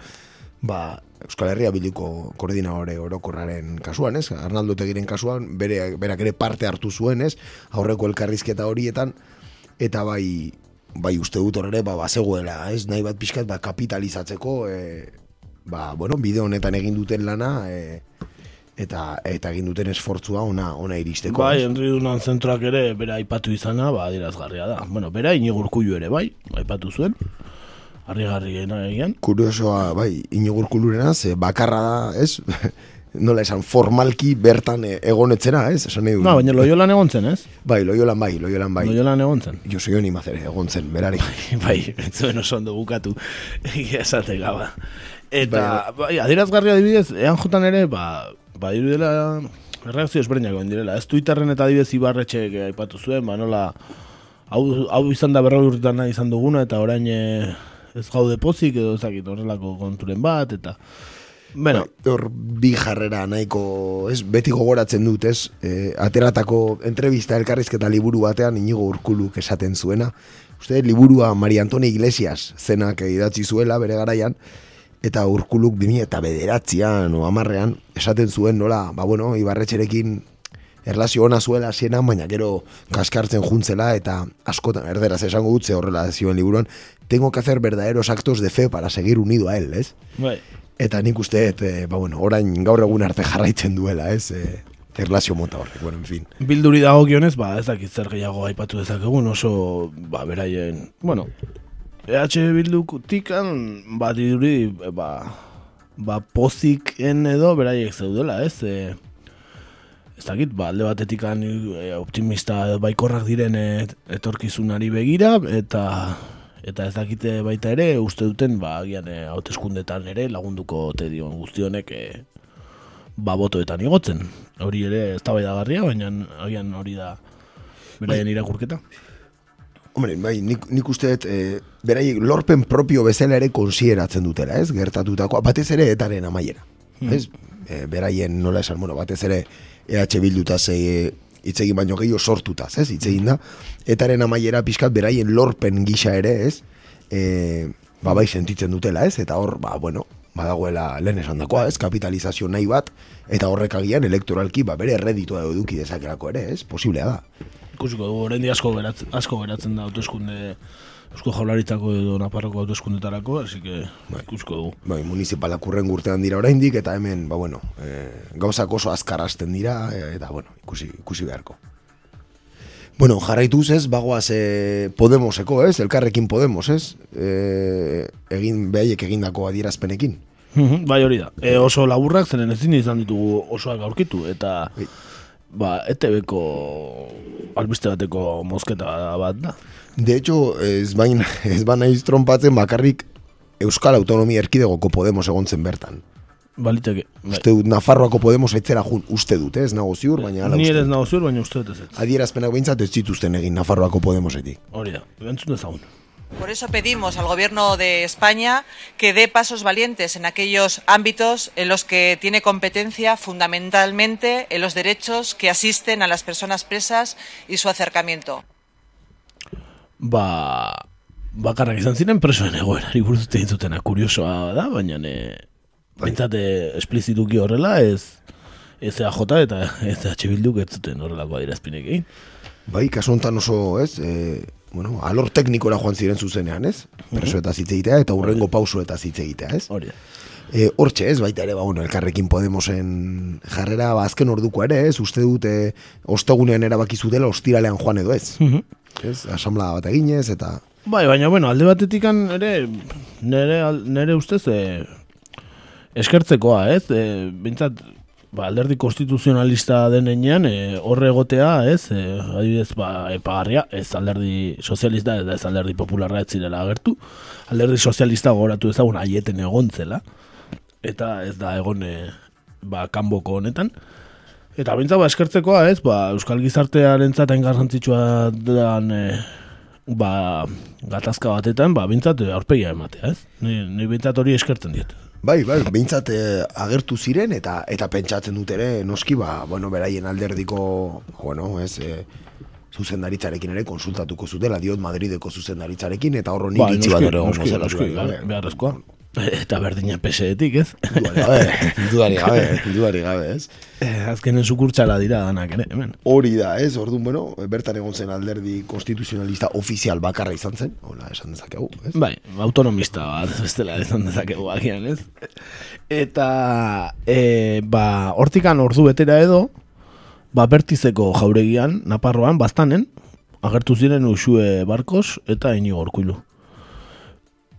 ba, Euskal Herria bilduko koordinadore orokorraren kasuan ez, Arnaldo Tegiren kasuan, bere, berak ere parte hartu zuen ez, aurreko elkarrizketa horietan, eta bai bai uste dut horre ba bazegoela, ez? Nahi bat pixkat ba kapitalizatzeko e, ba bueno, bideo honetan egin duten lana e, eta eta egin duten esfortzua ona ona iristeko. Bai, Dunan zentroak ere bera aipatu izana, ba adirazgarria da. Bueno, bera Inigurkullu ere bai, aipatu zuen. Harrigarriena egin. Kuriosoa, bai, Inigurkullurena ze bakarra da, ez? [laughs] nola esan, formalki bertan e, egonetzera, ez? Esan nahi No, baina loiolan egon zen, ez? Bai, loiolan bai, loiolan bai. Loiolan egon zen. Jo soy honi mazere, egon zen, berari. [laughs] Bai, bai, entzuen oso ondo bukatu, [laughs] egia esate gaba. Eta, bai, bai adirazgarria adibidez, ean jotan ere, ba, ba, irudela, reakzio esberdinak egin direla. Ez Twitterren eta adibidez ibarretxe aipatu zuen, ba, nola, hau, hau izan da berra urtetan izan duguna, eta orain eh, ez gaude pozik, edo ezakit horrelako konturen bat, eta... Bueno, bai, hor bi jarrera nahiko, ez, beti gogoratzen dut, ez, e, ateratako entrevista elkarrizketa liburu batean inigo urkuluk esaten zuena. Uste, liburua Maria Antonia Iglesias zenak idatzi zuela bere garaian, eta urkuluk bimi eta bederatzean o amarrean, esaten zuen nola, ba bueno, ibarretxerekin erlazio ona zuela ziena, baina gero kaskartzen juntzela eta askotan erderaz esango dutze horrela zioen liburuan, tengo que hacer verdaderos actos de fe para seguir unido a él, ez? Bai. Eta nik uste, et, e, ba bueno, orain gaur egun arte jarraitzen duela, ez? E, erlazio mota horrek, bueno, en fin. Bilduri dago gionez, ba, ez dakit zer gehiago aipatu dezakegun, oso, ba, beraien, bueno, EH Bilduk tikan, ba, diduri, ba, ba, poziken edo beraiek zeudela, ez? E, ez dakit, ba, alde batetik e, optimista baikorrak diren et, etorkizunari begira, eta eta ez dakite baita ere, uste duten, ba, agian e, hauteskundetan ere lagunduko te dion guztionek e, ba, botoetan igotzen. Hori ere ez da baina agian hori da beraien bai. irakurketa. Hombre, bai, nik, nik uste dut, e, beraiek lorpen propio bezala ere konsieratzen dutela, ez? Gertatutakoa, batez ere etaren amaiera. Hmm. Ez? E, beraien nola esan, bueno, batez ere EH Bilduta zei itzegin baino gehiago sortutaz, ez? Itzegin da. Etaren amaiera pixkat beraien lorpen gisa ere, ez? E, ba, bai sentitzen dutela, ez? Eta hor, ba, bueno, badagoela lehen esan dakoa, ez? Kapitalizazio nahi bat, eta horrek agian elektoralki, ba, bere erreditua eduki dezakerako ere, ez? Posiblea da. Ikusiko du, horrendi asko geratzen, asko geratzen da autoeskunde Eusko jaularitzako edo naparroko autoeskundetarako, así que bai, ikusko dugu. Bai, municipalak urren gurtean dira oraindik eta hemen, ba bueno, e, gauzak oso azkar hasten dira e, eta bueno, ikusi, ikusi beharko. Bueno, jarraituz ez, bagoaz e, Podemoseko ez, elkarrekin Podemos ez, e, egin, behaiek egindako adierazpenekin. bai hori da, e, oso laburrak zenen ezin izan ditugu osoak aurkitu eta... Bai. Ba, ETV-ko albiste bateko mozketa bat da. De hecho, ez bain, [laughs] ez baina iztrompatzen bakarrik Euskal Autonomia Erkidegoko Podemos egontzen bertan. Baliteke. Bai. Uste dut, Nafarroako Podemos etzera jun, uste dut, ez nago ziur, baina ala Ni ez nago ziur, baina uste dut ez. Adierazpenak behintzat ez zituzten egin Nafarroako Podemosetik. Hori da, bentzun dezagun. Por eso pedimos al Gobierno de España que dé pasos valientes en aquellos ámbitos en los que tiene competencia fundamentalmente en los derechos que asisten a las personas presas y su acercamiento. ba, bakarrak izan ziren presoen egoerari buruz zutena kuriosoa da, baina ne, baintzate esplizituki horrela ez ez EAJ eta ez EH Bilduk ez zuten horrelako adirazpinek egin. Bai, kasu honetan oso, ez, e, bueno, alor teknikora joan ziren zuzenean, ez? Preso eta zitze egitea eta urrengo pauso eta zitze egitea, ez? Hori. E, hortxe ez, baita ere, ba, bueno, elkarrekin Podemosen jarrera, ba, azken orduko ere, ez, uste dute, ostegunean erabakizu dela, ostiralean joan edo ez. Uh ez, asamla bat eginez, eta... Bai, baina, bueno, alde batetikan ere, nere, nere ustez, e, eskertzekoa, ez, e, bintzat, ba, alderdi konstituzionalista denean, e, horre egotea, ez, e, adibidez, ba, epagarria, ez alderdi sozialista, ez, ez alderdi popularra ez zirela agertu, alderdi sozialista goratu ezagun aieten egontzela, eta ez da egon, e, ba, kanboko honetan, Eta bintza ba eskertzekoa ez, ba, Euskal Gizartearen zaten garrantzitsua dan, e, ba, gatazka batetan, ba, bintzat aurpegia ematea ez. Ni, ni bintzat hori eskertzen diet. Bai, bai, bintzat e, agertu ziren eta eta pentsatzen dut ere, noski, ba, bueno, beraien alderdiko, bueno, ez, e, zuzendaritzarekin ere konsultatuko zutela, diot Madrideko zuzendaritzarekin, eta horro nik ba, itzi bat ere noski, noski, beharrezkoa. Eta berdina peseetik, ez? Duari gabe, [laughs] duari gabe, ez? Eh, azkenen sukurtsala dira danak, ere, hemen. Hori da, ez? Orduan, bueno, bertan egon zen alderdi konstituzionalista ofizial bakarra izan zen, hola, esan dezakegu, ez? Bai, autonomista bat, [laughs] bestela esan dezakegu agian, ez? Eta, e, ba, hortikan ordu betera edo, ba, bertizeko jauregian, Naparroan, bastanen, agertu ziren usue barkos eta inigo orkuilu.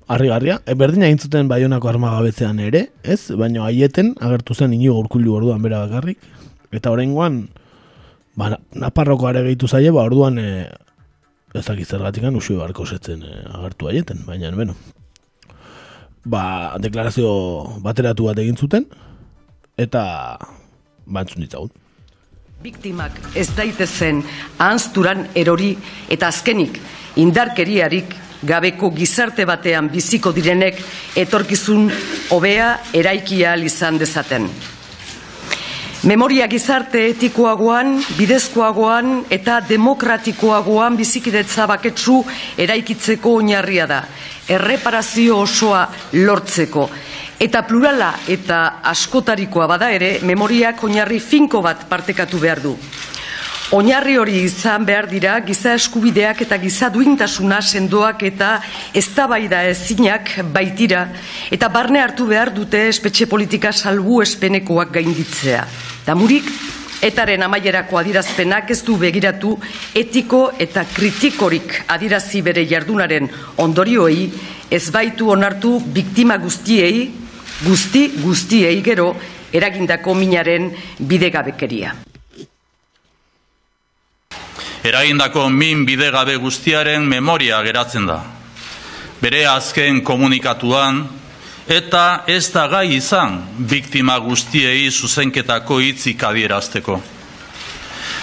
Arrigarria, e, berdina intzuten baionako armagabetzean ere, ez? Baina haieten agertu zen inigo urkullu orduan bera bakarrik. Eta horrengoan, ba, naparroko are gehitu zaie, ba, orduan e, izergatikan usio barko zetzen e, agertu haieten, baina, beno. Ba, deklarazio bateratu bat egin zuten, eta bantzun ditzagun. Biktimak ez daitezen ahanzturan erori eta azkenik indarkeriarik gabeko gizarte batean biziko direnek etorkizun hobea eraikia izan dezaten. Memoria gizarte etikoagoan, bidezkoagoan eta demokratikoagoan bizikidetza baketsu eraikitzeko oinarria da. Erreparazio osoa lortzeko Eta plurala eta askotarikoa bada ere, memoriak oinarri finko bat partekatu behar du. Oinarri hori izan behar dira giza eskubideak eta giza duintasuna sendoak eta eztabaida ezinak baitira eta barne hartu behar dute espetxe politika salbu espenekoak gainditzea. Damurik, etaren amaierako adirazpenak ez du begiratu etiko eta kritikorik adirazi bere jardunaren ondorioei ez baitu onartu biktima guztiei, guzti guztiei gero eragindako minaren bidegabekeria eragindako min bidegabe guztiaren memoria geratzen da. Bere azken komunikatuan, eta ez da gai izan biktima guztiei zuzenketako hitzik adierazteko.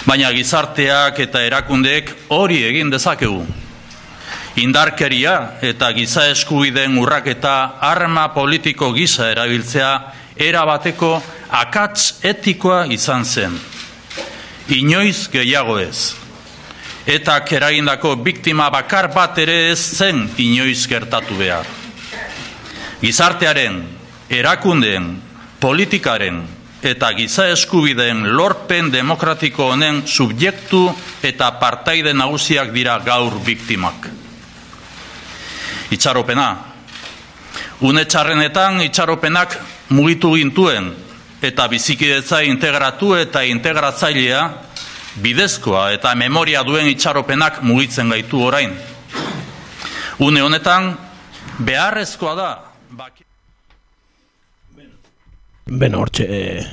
Baina gizarteak eta erakundeek hori egin dezakegu. Indarkeria eta giza eskubideen urraketa arma politiko gisa erabiltzea erabateko akatz etikoa izan zen. Inoiz gehiago ez eta keragindako biktima bakar bat ere ez zen inoiz gertatu behar. Gizartearen, erakundeen, politikaren eta giza eskubideen lorpen demokratiko honen subjektu eta partaide nagusiak dira gaur biktimak. Itxaropena. Une txarrenetan itxaropenak mugitu gintuen eta bizikidetza integratu eta integratzailea bidezkoa eta memoria duen itxaropenak mugitzen gaitu orain. Une honetan, beharrezkoa da. Ben, hortxe, e,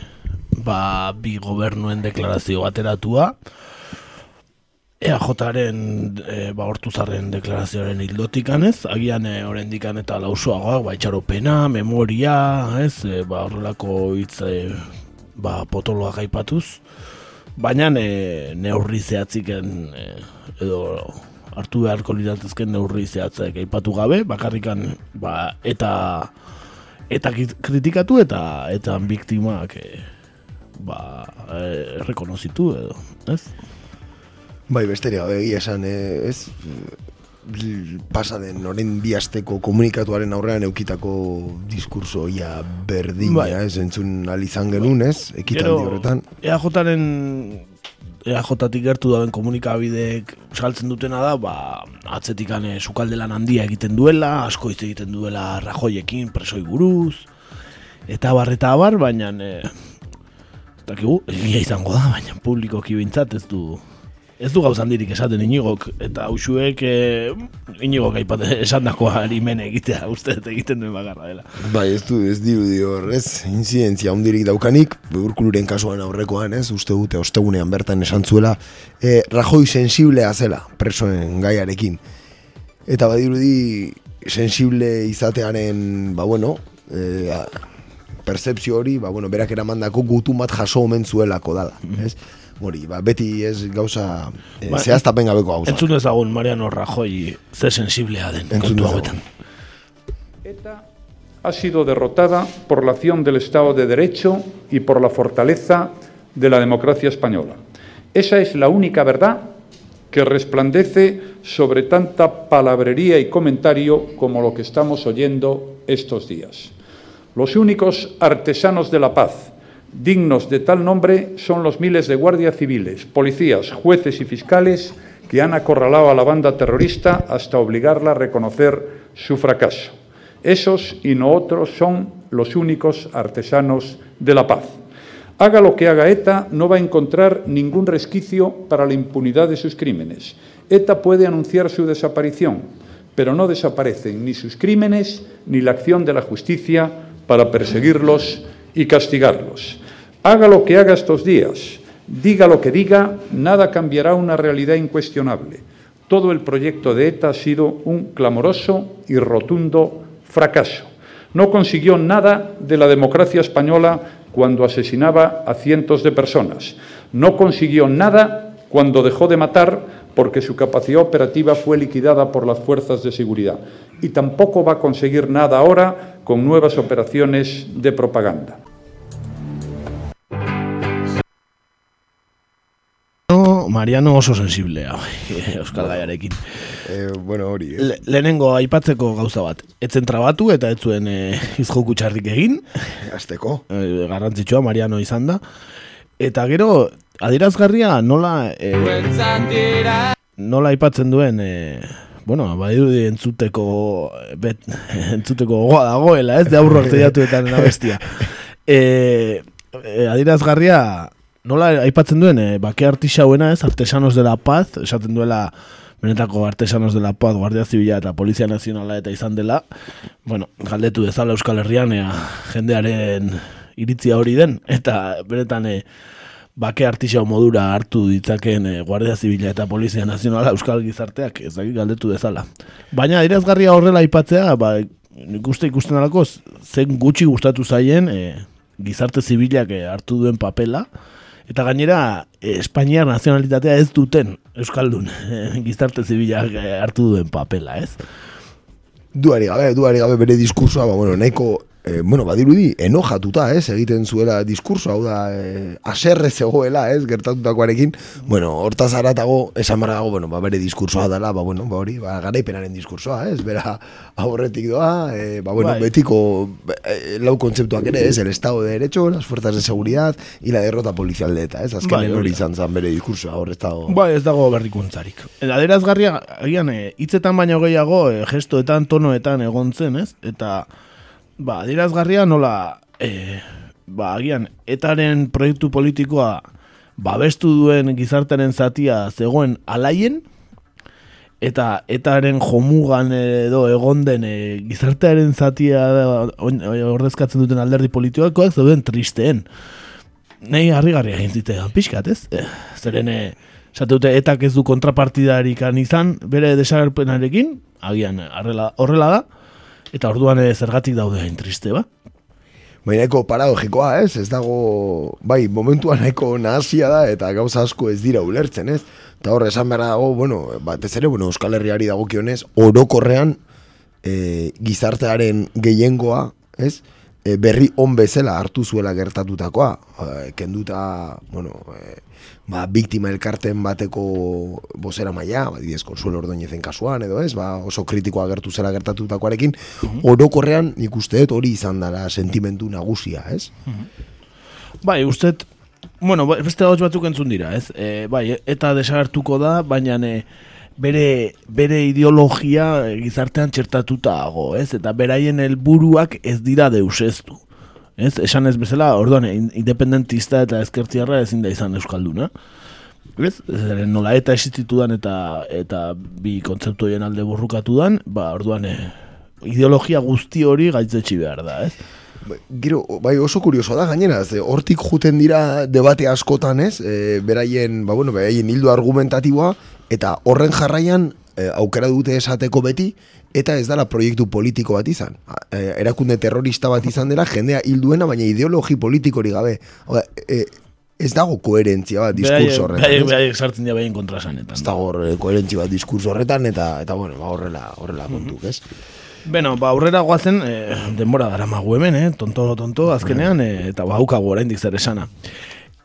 ba, bi gobernuen deklarazio bateratua, EAJaren, e, ba, hortuzarren deklarazioaren hildotik anez, agian e, dikan eta lausoagoa, ba, itxaropena, memoria, ez, e, ba, horrelako hitz, e, ba, potoloa gaipatuz, baina e, neurri zehatziken e, edo hartu beharko liratezken neurri zehatzek aipatu gabe, bakarrikan ba, eta eta kritikatu eta eta biktimak e, ba, e, rekonozitu edo, ez? Bai, besteria, egia esan, ez? Pasa den oren biasteko komunikatuaren aurrean eukitako diskurso ia berdina, bai. ez entzun alizan genuen, ez? Ekitaldi horretan. EAJaren EAJatik gertu dauen komunikabideek saltzen dutena da, ba, atzetikan e, sukaldelan handia egiten duela, asko hitz egiten duela rajoiekin presoi buruz, eta barreta abar, baina e, ez dakigu, egia izango da, baina publikoki bintzat ez du Ez du gauzan dirik esaten inigok, eta hausuek e, inigok aipate esan dakoa harimene egitea, uste egiten duen bagarra dela. Bai, ez du, ez diru dio, ez, inzidentzia ondirik daukanik, urkuluren kasuan aurrekoan, ez, uste dute, ostegunean bertan esan zuela, e, rajoi sensiblea zela, presoen gaiarekin. Eta badirudi, sensible izatearen, ba bueno, e, percepzio hori, ba bueno, berak eramandako gutumat jaso omen zuelako dala, mm ez? Hori, ba, beti ez gauza e, ba, zehaztapen gabeko gauza. Entzun ezagun Mariano Rajoy ze sensiblea den kontu hauetan. ETA ha sido derrotada por la acción del Estado de Derecho y por la fortaleza de la democracia española. Esa es la única verdad que resplandece sobre tanta palabrería y comentario como lo que estamos oyendo estos días. Los únicos artesanos de la paz Dignos de tal nombre son los miles de guardias civiles, policías, jueces y fiscales que han acorralado a la banda terrorista hasta obligarla a reconocer su fracaso. Esos y no otros son los únicos artesanos de la paz. Haga lo que haga ETA, no va a encontrar ningún resquicio para la impunidad de sus crímenes. ETA puede anunciar su desaparición, pero no desaparecen ni sus crímenes ni la acción de la justicia para perseguirlos y castigarlos. Haga lo que haga estos días, diga lo que diga, nada cambiará una realidad incuestionable. Todo el proyecto de ETA ha sido un clamoroso y rotundo fracaso. No consiguió nada de la democracia española cuando asesinaba a cientos de personas. No consiguió nada cuando dejó de matar porque su capacidad operativa fue liquidada por las fuerzas de seguridad. Y tampoco va a conseguir nada ahora con nuevas operaciones de propaganda. Mariano oso sensiblea, Euskal Gaiarekin. E, bueno, hori, eh? Le, lehenengo aipatzeko gauza bat. Etzen trabatu eta ez zuen [laughs] e, izjoku txarrik egin. Azteko. E, garrantzitsua, Mariano izan da. Eta gero, adirazgarria nola... E, nola aipatzen duen... E, bueno, badirudi entzuteko bet, [laughs] entzuteko goa dagoela, ez? De aurroak zeiatuetan [laughs] bestia. E, e, adirazgarria nola aipatzen duen, e, bake artisauena ez, artesanos de la paz, esaten duela benetako artesanos de la paz, guardia zibila eta polizia nazionala eta izan dela, bueno, galdetu dezala Euskal Herrian, ea, jendearen iritzia hori den, eta benetan e, bake artisau modura hartu ditzakeen e, guardia zibila eta polizia nazionala Euskal Gizarteak, ez galdetu dezala. Baina, irazgarria horrela aipatzea, ba, nik uste ikusten alako, zen gutxi gustatu zaien, e, gizarte zibilak hartu duen papela, Eta gainera, Espainiar nazionalitatea ez duten Euskaldun gizarte zibilak hartu duen papela, ez? Duari gabe, duari gabe bere diskursoa, ba, bueno, nahiko e, bueno, badirudi, enojatuta, ez, egiten zuela diskurso, hau da, e, aserre zegoela, ez, gertatutakoarekin, bueno, hortaz aratago, esan dago, bueno, ba, bere diskursoa dela, ba, bueno, ba, hori, ba, garaipenaren diskursoa, ez, bera aurretik doa, e, ba, bueno, bai. betiko e, lau kontzeptuak ere, ez, el estado de derecho, las fuerzas de seguridad, y la derrota policial de eta, ez, azken hori izan zan bere diskursoa, horre ez dago. Ba, ez dago berrikuntzarik. Aderaz garria, agian, hitzetan baino gehiago, gestoetan, tonoetan egon zen, ez, eta, ba, dirazgarria nola, e, ba, agian, etaren proiektu politikoa babestu duen gizartaren zatia zegoen alaien, eta etaren jomugan edo egon den e, gizartearen zatia ordezkatzen duten alderdi politikoak zeuden tristeen. Nei harrigarria egin zitean pixkat, ez? E, zeren, e, dute, etak ez du kontrapartidarik izan bere desagerpenarekin, agian horrela da, Eta orduan e, zergatik daude hain triste, ba? Bai, nahiko paradogikoa, ez? Ez dago, bai, momentuan nahiko nahazia da, eta gauza asko ez dira ulertzen, ez? Eta horre, esan behar dago, bueno, bat ez ere, bueno, Euskal Herriari dago kionez, orokorrean e, gizartearen gehiengoa, ez? E, berri on bezala hartu zuela gertatutakoa, e, kenduta, bueno, e, ba, biktima elkarten bateko bozera maia, ba, didez, konsuelo ordoinezen kasuan, edo ez, ba, oso kritikoa gertu zela gertatutakoarekin, mm orokorrean nik usteet hori izan dara sentimentu nagusia, ez? Bai, usteet, bueno, ba, beste hau batzuk entzun dira, ez? E, bai, eta desagertuko da, baina e, bere, bere ideologia gizartean txertatuta dago, ez? Eta beraien helburuak ez dira deuseztu. Ez, esan ez bezala, orduan, independentista eta ezkertiarra ezin da izan Euskalduna. Ez, zeren nola eta existitudan eta eta bi kontzeptu alde burrukatu dan, ba, orduan, e, ideologia guzti hori gaitzetsi behar da, ez? Bai, gero, bai oso kurioso da, gainera, ze, hortik juten dira debate askotan, ez? E, beraien, ba, bueno, beraien hildo argumentatiboa, eta horren jarraian e, aukera dute esateko beti, eta ez dala proiektu politiko bat izan. E, erakunde terrorista bat izan dela, jendea hilduena, baina ideologi politikori gabe. Oda, e, ez dago koherentzia bat diskurso horretan. Bai, bai, sartzen dira behin kontrasanetan. Ez dago eh, koherentzia bat diskurso horretan, eta, eta bueno, ba, horrela, horrela -hmm. kontuk, ez? Beno, ba, aurrera guazen, e, denbora dara magu hemen, eh? tonto, tonto, azkenean, e, eta ba, haukagu oraindik zer esana.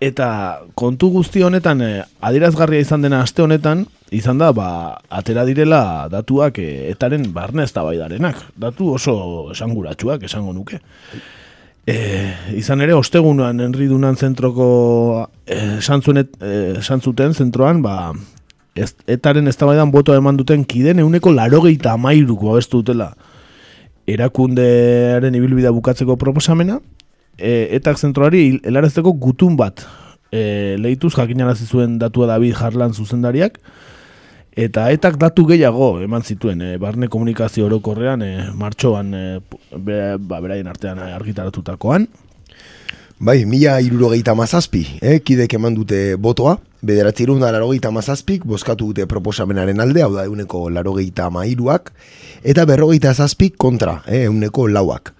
Eta kontu guzti honetan, e, adirazgarria izan dena aste honetan, izan da, ba, atera direla datuak e, etaren barne ez Datu oso esanguratsuak esango nuke. E, izan ere, ostegunan enridunan zentroko e, santzuten zentroan, ba, ez, etaren ez boto eman duten kiden euneko larogeita amairuko abestu dutela erakundearen ibilbida bukatzeko proposamena, e, etak zentroari helarazteko gutun bat e, lehituz jakinarazi zuen datua David Harlan zuzendariak, eta etak datu gehiago eman zituen, e, barne komunikazio orokorrean, e, martxoan, e, ba, beraien artean argitaratutakoan. Bai, mila irurogeita mazazpi, eh, kidek eman dute botoa, bederatzi irun da larogeita mazazpik, boskatu dute proposamenaren alde, hau da euneko larogeita mairuak, eta berrogeita zazpik kontra, eh, euneko lauak.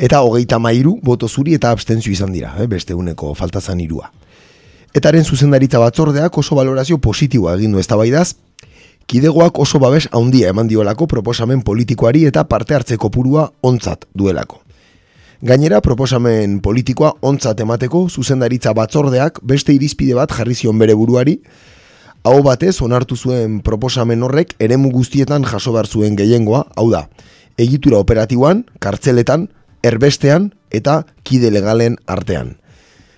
Eta hogeita mairu, boto zuri eta abstentzio izan dira, eh, beste euneko faltazan irua. Etaren zuzendaritza batzordeak oso valorazio positiboa egin du eztabaidaz, kidegoak oso babes handia eman diolako proposamen politikoari eta parte hartzeko purua ontzat duelako. Gainera, proposamen politikoa ontzat emateko zuzendaritza batzordeak beste irizpide bat jarri zion bere buruari, hau batez onartu zuen proposamen horrek eremu guztietan jaso behar zuen gehiengoa, hau da, egitura operatiboan, kartzeletan, erbestean eta kide legalen artean.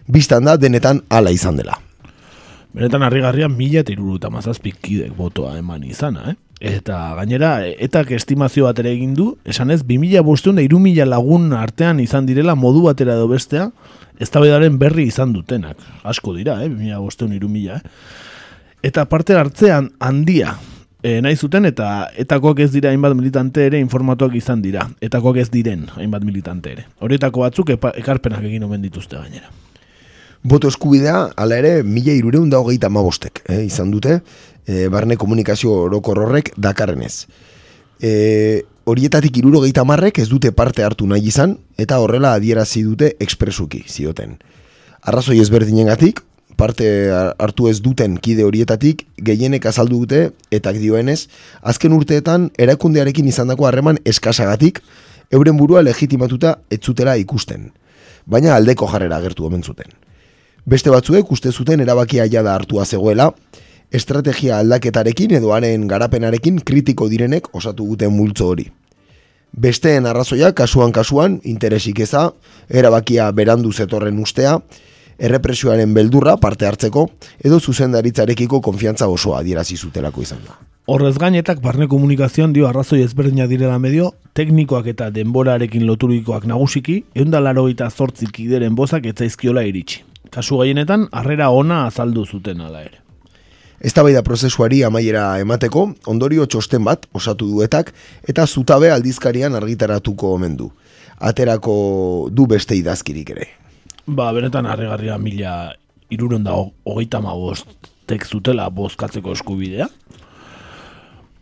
Bistan da denetan hala izan dela. Benetan harrigarria mila eta iruru eta mazazpik kidek botoa eman izana, eh? Eta gainera, etak estimazio bat ere egin du, esan ez, 2000 bosteun da irumila lagun artean izan direla modu batera edo bestea, ez berri izan dutenak. Asko dira, eh? 2000 bosteun irumila, eh? Eta parte hartzean handia, e, nahi zuten eta etakoak ez dira hainbat militante ere informatuak izan dira. Etakoak ez diren hainbat militante ere. Horietako batzuk ekarpenak egin omen dituzte gainera. Boto eskubidea, ala ere, mila irureun da hogeita mabostek, eh, izan dute, e, barne komunikazio orokor horrek dakarrenez. E, horietatik iruro geita marrek ez dute parte hartu nahi izan, eta horrela adierazi dute ekspresuki, zioten. Arrazoi ezberdinen gatik, parte hartu ez duten kide horietatik gehienek azaldu dute eta dioenez azken urteetan erakundearekin izandako harreman eskasagatik euren burua legitimatuta ez zutela ikusten. Baina aldeko jarrera agertu omen zuten. Beste batzuek uste zuten erabakia jada hartua zegoela estrategia aldaketarekin edo haren garapenarekin kritiko direnek osatu guten multzo hori. Besteen arrazoia kasuan kasuan interesik eza erabakia berandu zetorren ustea errepresioaren beldurra parte hartzeko edo zuzendaritzarekiko konfiantza osoa adierazi zutelako izan da. Horrez gainetak barne komunikazioan dio arrazoi ezberdina direla medio, teknikoak eta denborarekin loturikoak nagusiki, eunda laro eta zortzik ideren bozak etzaizkiola iritsi. Kasu gaienetan, harrera ona azaldu zuten ala ere. Ez da prozesuari amaiera emateko, ondorio txosten bat osatu duetak eta zutabe aldizkarian argitaratuko omen du. Aterako du beste idazkirik ere. Ba, benetan harregarria mila iruron da hogeita tek zutela bozkatzeko eskubidea.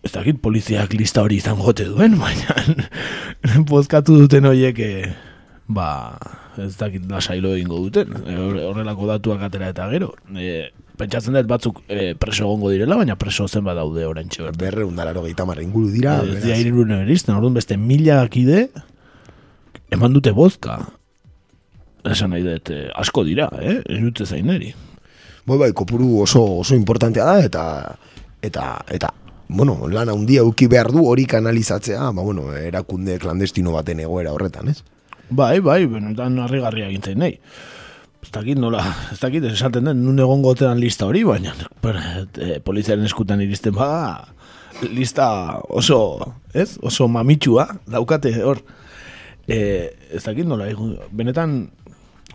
Ez dakit poliziak lista hori izan gote duen, [laughs] baina bozkatu duten horiek, eh, ba, ez dakit lasailo egingo duten, e, horrelako datuak atera eta gero. E, pentsatzen dut batzuk e, preso egongo direla, baina preso zen bat daude orain txeber. Berre undalaro gehieta marra inguru dira. Ez dira irurun eristen, orduan beste mila akide, eman dute bozka esan nahi dut, eh, asko dira, eh? Dut zain neri. Bai, bai, kopuru oso, oso importantea da, eta, eta, eta, bueno, lan handia uki behar du hori kanalizatzea, ba, bueno, erakunde klandestino baten egoera horretan, ez? Bai, bai, benetan harri garria egintzen nahi. Ez dakit nola, ez dakit, esaten den, nun egon gotean lista hori, baina e, poliziaren eskutan iristen bada, lista oso, ez? Oso mamitsua, daukate hor. E, ez dakit nola, benetan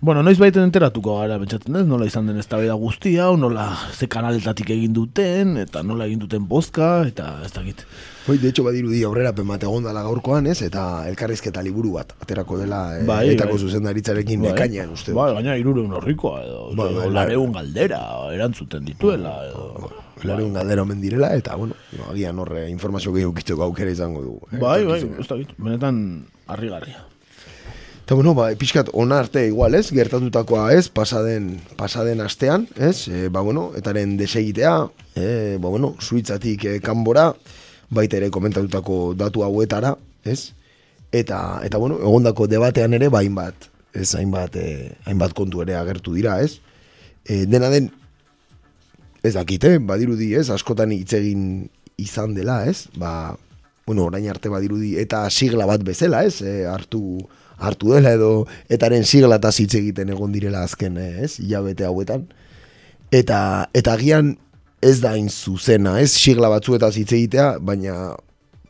Bueno, noiz baiten enteratuko gara, betxatzen ez, nola izan den ez guztia, o nola ze kanaletatik egin duten, eta nola egin duten bozka, eta ez dakit. Hoi, de hecho, badiru di aurrera pemate gondala gaurkoan, ez, eta elkarrizketa liburu bat, aterako dela, eh, bai, etako bai. zuzendaritzarekin bai. nekainan, uste. Bai, gaina irure horrikoa, edo, bai, bai, lareun galdera, erantzuten dituela, edo. Lareun galdera omen direla, eta, bueno, no, agian horre informazio gehiago kitzeko aukera izango du. Eh, bai, bai, ez dakit, benetan, harri-garria. Eta bueno, ba, pixkat ona arte igual, ez? Gertatutakoa, ez? Pasaden, pasaden astean, ez? E, ba, bueno, etaren desegitea, e, ba, bueno, suitzatik e, kanbora, baita ere komentatutako datu hauetara, ez? Eta, eta bueno, egondako debatean ere, ba, hainbat, ez? Hainbat, e, hainbat kontu ere agertu dira, ez? E, dena den, ez dakite, badirudi, ez? Askotan hitz egin izan dela, ez? Ba, bueno, orain arte badirudi, eta sigla bat bezala, ez? E, hartu, hartu dela edo etaren sigla eta hitz egiten egon direla azken, eh, ez, hilabete hauetan. Eta, eta agian ez da in zuzena, ez, sigla batzuetaz hitz egitea, baina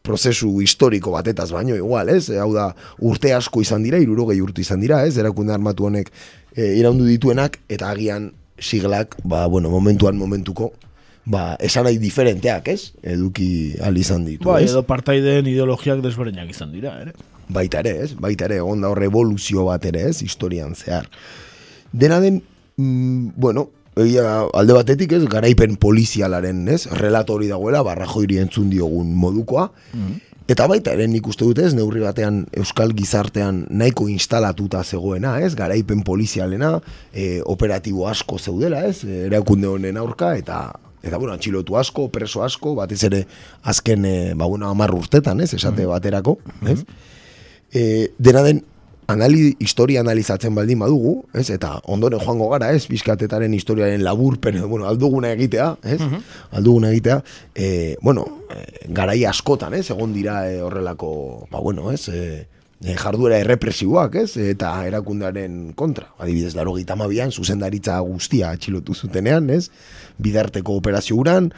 prozesu historiko batetaz baino igual, ez? Hau da, urte asko izan dira, irurogei urte izan dira, ez? Erakunde armatu honek e, iraundu dituenak, eta agian siglak, ba, bueno, momentuan momentuko, ba, esan nahi diferenteak, ez? Eduki al izan ditu, ba, edo partaideen ideologiak desberenak izan dira, ere? Baita ere, ez? Baita ere, egon da revoluzio bat ere, ez? Historian zehar. Dena den, mm, bueno, egia, alde batetik, ez? Garaipen polizialaren, ez? Relatori dagoela, barra joiri entzun diogun modukoa. Mm. Eta baita ere, nik uste dut, ez? Neurri batean, Euskal Gizartean nahiko instalatuta zegoena, ez? Garaipen polizialena, e, operatibo asko zeudela, ez? Erakunde honen aurka, eta eta bueno, antxilotu asko, preso asko, batez ere azken, e, ba, bueno, urtetan, ez? Esate mm. baterako, ez? E, dena den anali, historia analizatzen baldin badugu, ez? Eta ondoren joango gara, ez? Bizkatetaren historiaren laburpen, bueno, alduguna egitea, ez? Uh Alduguna egitea, e, bueno, e, garai askotan, ez? Egon dira e, horrelako, ba, bueno, ez? E, e, jarduera errepresiboak, ez? Eta erakundearen kontra. Adibidez, laro gitamabian, zuzendaritza guztia atxilotu zutenean, ez? Bidarteko operazio uran,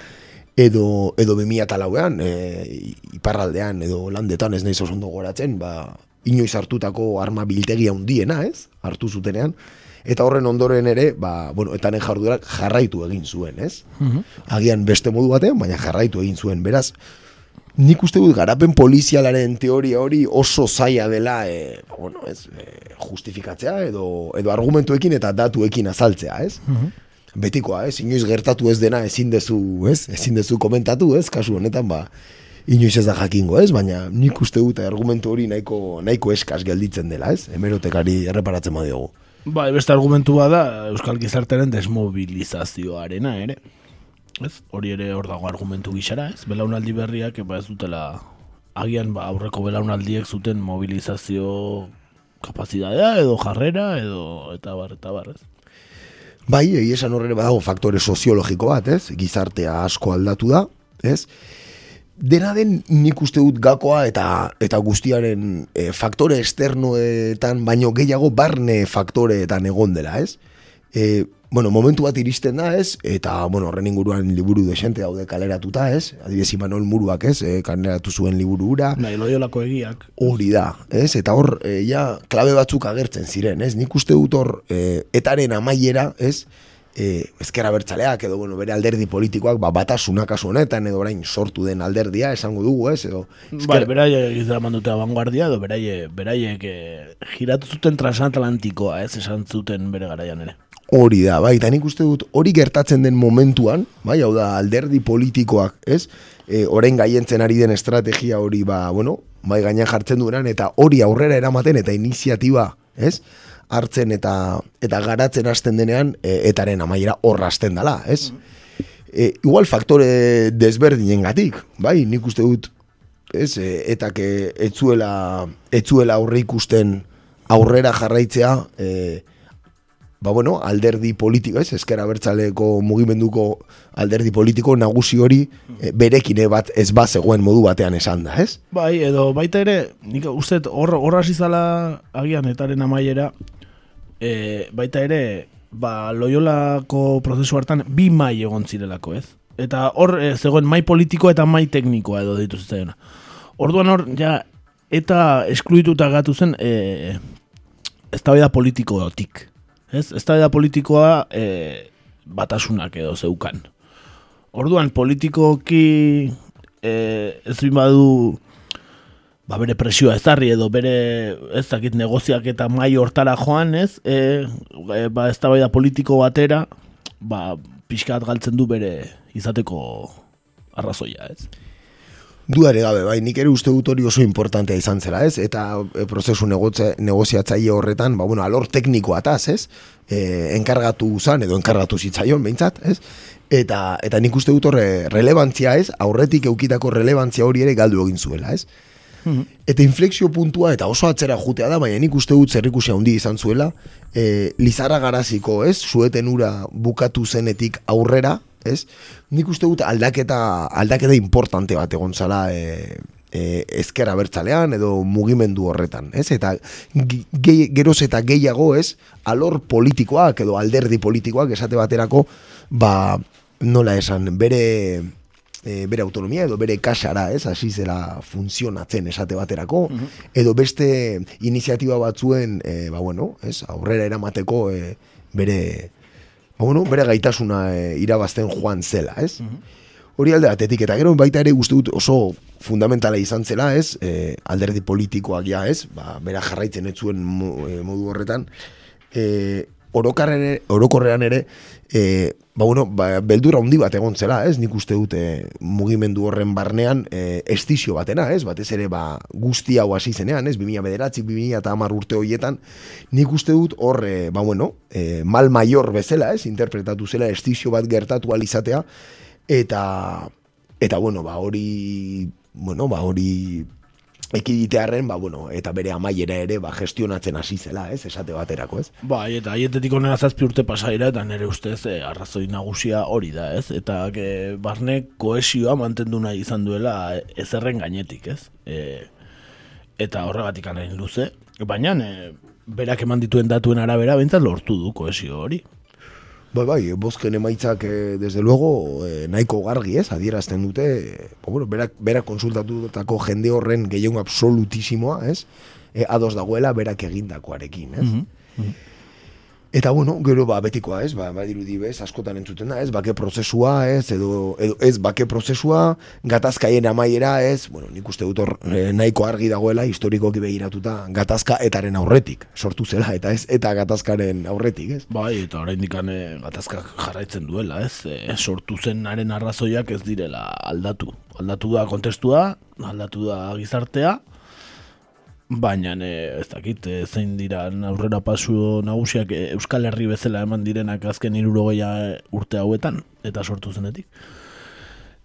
edo, edo bimia talauean, e, iparraldean, edo landetan, ez nahi zozondo goratzen, ba, inoiz hartutako arma biltegia handiena, ez? Hartu zutenean. Eta horren ondoren ere, ba, bueno, etanen jarduerak jarraitu egin zuen, ez? Mhm. Agian beste modu batean, baina jarraitu egin zuen. Beraz, nik uste dut garapen polizialaren teoria hori oso zaila dela, e, bueno, ez, e, justifikatzea edo, edo argumentuekin eta datuekin azaltzea, ez? Mhm. Betikoa, ez? Inoiz gertatu ez dena ezin dezu, ez? Ezin dezu komentatu, ez? Kasu honetan, ba, inoiz ez da jakingo, ez? Baina nik uste dut argumentu hori nahiko, nahiko eskaz gelditzen dela, ez? Hemerotekari erreparatzen badiogu. Ba, beste argumentua da Euskal Gizarteren desmobilizazioarena, ere. Ez? Hori ere hor dago argumentu gixara, ez? Belaunaldi berriak, eba ez dutela agian ba, aurreko belaunaldiek zuten mobilizazio kapazitatea edo jarrera edo eta bar, eta bar, ez? Bai, esan horre badago faktore soziologiko bat, ez? Gizartea asko aldatu da, ez? Dena den nik uste dut gakoa eta eta guztiaren e, faktore esternoetan baino gehiago barne faktoreetan egon dela, ez? E, bueno, momentu bat iristen da, ez? Eta, bueno, horren inguruan liburu desente daude kaleratuta, ez? Adibidez Imanol Muruak, ez? E, kaleratu zuen liburu ura. Nahi, loiolako egiak. Hori da, ez? Eta hor, e, ja, klabe batzuk agertzen ziren, ez? Nik uste dut hor, e, etaren amaiera, ez? E, ezkera bertzaleak edo bueno, bere alderdi politikoak ba, batasuna kasu honetan edo orain sortu den alderdia esango dugu ez edo ezkera... Bai, beraie izan dute abanguardia edo beraie, beraie que giratu zuten transatlantikoa ez esan zuten bere garaian ere. Hori da, bai, eta nik uste dut hori gertatzen den momentuan bai, hau da, alderdi politikoak ez e, orain gaientzen ari den estrategia hori ba, bueno, bai gainean jartzen duenan eta hori aurrera eramaten eta iniziatiba ez hartzen eta eta garatzen hasten denean e, etaren amaiera horra hasten dela, ez? E, igual faktore desberdinengatik, bai, nik uste dut, ez, e, eta ke etzuela etzuela aurre ikusten aurrera jarraitzea, e, ba bueno, alderdi politiko, ez, eskera bertzaleko mugimenduko alderdi politiko nagusi hori e, berekine bat ez bat zegoen modu batean esan da, ez? Bai, edo baita ere, nik uste hor, horra zizala agian etaren amaiera, e, baita ere, ba, loiolako prozesu hartan bi mai egon zirelako, ez? Eta hor, e, zegoen mai politiko eta mai teknikoa edo ditu zitzaiona. Orduan hor, ja, eta eskluituta gatu zen, e, ez da politikotik. Ez, ez da politikoa e, batasunak edo zeukan. Orduan, politikoki e, ez badu ba, bere presioa ezarri edo bere ez dakit negoziak eta mai hortara joan, ez? E, e, ba, ez da politiko batera, ba, pixkat galtzen du bere izateko arrazoia, ez? Dudare gabe, bai, nik ere uste dut hori oso importantea izan zela, ez? Eta e, prozesu negoziatzaile horretan, ba, bueno, alor teknikoa ataz, ez? E, enkargatu zan, edo enkargatu zitzaion, behintzat, ez? Eta, eta nik uste dut horre relevantzia, ez? Aurretik eukitako relevantzia hori ere galdu egin zuela, ez? Mhm. Eta inflexio puntua eta oso atzera jutea da, baina nik uste dut zerrikusia handi izan zuela, e, Lizarra garaziko, ez? Zueten ura bukatu zenetik aurrera, ez? Nik uste dut aldaketa, aldaketa importante bat egon zala e, e, ezkera bertzalean edo mugimendu horretan, ez? Eta ge, geroz eta gehiago, ez? Alor politikoak edo alderdi politikoak esate baterako, ba, nola esan, bere e, bere autonomia edo bere kasara, ez, hasi zela funtzionatzen esate baterako, mhm. edo beste iniziatiba batzuen, e, ba bueno, ez, aurrera eramateko e, bere, bueno, bere gaitasuna e, irabazten joan zela, ez? Mhm. Hori alde batetik, eta gero baita ere guzti dut oso fundamentala izan zela, ez? E, alderdi politikoak ja, ez? Ba, bera jarraitzen ez zuen modu horretan. E, orokorrean ere, e, ba, bueno, ba, beldura handi bat egon zela, ez? Nik uste dute mugimendu horren barnean e, estizio batena, ez? Batez ere, ba, guzti hau hasi zenean, ez? 2000 bederatzik, 2000 eta amar urte horietan, nik uste dut hor, e, ba, bueno, e, mal maior bezala, ez? Interpretatu zela estizio bat gertatu alizatea, eta, eta, bueno, ba, hori, bueno, ba, hori ekiditearren, ba, bueno, eta bere amaiera ere, ba, gestionatzen hasi zela, ez, esate baterako, ez? Bai, eta aietetik onera zazpi urte pasaira, eta nire ustez, e, arrazoi nagusia hori da, ez? Eta e, barne koesioa mantendu nahi izan duela ezerren gainetik, ez? E, eta horregatik anain luze, baina, e, berak eman dituen datuen arabera, bentsat lortu du koesio hori. Bai, bai, bozken emaitzak, e, desde luego, e, nahiko gargi, ez, adierazten dute, e, bueno, berak, berak konsultatutako jende horren gehiago absolutisimoa, ez, e, ados dagoela berak egindakoarekin, ez. Mm Eta bueno, gero ba betikoa, ez? Ba badirudi bez askotan entzuten da, ez? Bake prozesua, ez? Edo, edo ez bake prozesua, gatazkaien amaiera, ez? Bueno, nik uste dut hor eh, nahiko argi dagoela historikoki begiratuta gatazka etaren aurretik sortu zela eta ez eta gatazkaren aurretik, ez? Bai, eta oraindik ane gatazka jarraitzen duela, ez? E, sortu zenaren arrazoiak ez direla aldatu. Aldatu da kontestua, aldatu da gizartea, Baina e, ez dakit e, zein dira aurrera pasu nagusiak e, Euskal Herri bezala eman direnak azken irurogeia urte hauetan eta sortu zenetik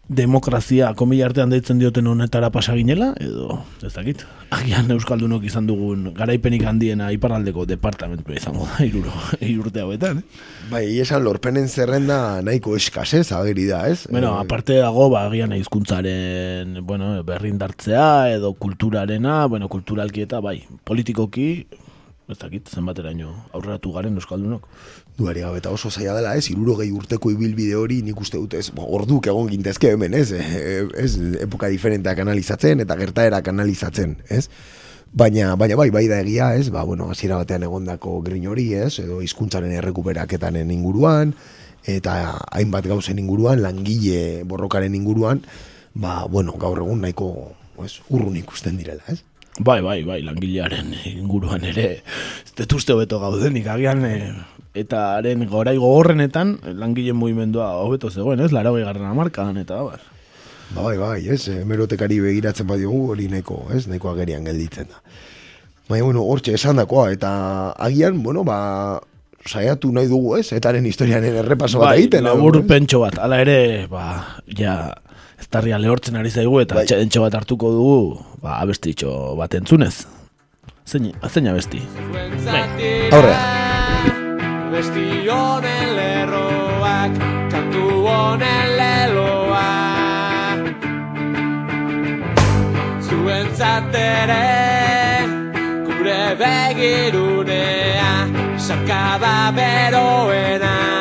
demokrazia komila artean deitzen dioten honetara pasaginela, edo, ez dakit, agian Euskaldunok izan dugun garaipenik handiena iparraldeko departamentu izango da, iruro, irurte hauetan. Eh? Bai, esan lorpenen zerrenda nahiko eskasez, ageri da, ez? Bueno, eh, aparte dago, ba, agian hizkuntzaren bueno, berrindartzea, edo kulturarena, bueno, kulturalki eta, bai, politikoki, ez dakit, zenbateraino aurreratu garen Euskaldunok. Duari gabe eta oso zaila dela, ez, iruro gehi urteko ibilbide hori nik uste dut, ez, orduk egon gintezke hemen, ez, e, ez, epoka diferenteak analizatzen eta gertaerak analizatzen, ez, baina, baina bai, bai da egia, ez, ba, bueno, hasiera batean egondako grin hori, ez, edo hizkuntzaren errekuperaketanen inguruan, eta hainbat gauzen inguruan, langile borrokaren inguruan, ba, bueno, gaur egun nahiko, ez, urrun ikusten direla, ez. Bai, bai, bai, langilearen inguruan ere, ez detuzte hobeto gaudenik, agian, e, eta haren gorai gogorrenetan, langileen movimendua hobeto zegoen, ez, laro garrana amarkadan, eta bar. Bai, bai, ez, merotekari begiratzen badiogu hori neko, ez, neko agerian gelditzen da. Bai, bueno, hortxe esan dakoa, eta agian, bueno, ba, saiatu nahi dugu, ez, etaren historiaren errepaso bat bai, egiten. Bai, labur pentso bat, ala ere, ba, ja, tarria lehortzen ari zaigu, eta bai. txentxo bat hartuko dugu, ba, abestitxo bat entzunez. Zein, zein abesti? Aurrea besti honen lerroak, kantu honen leloa. Zuen zatere, gure begirunea, sarkada beroena.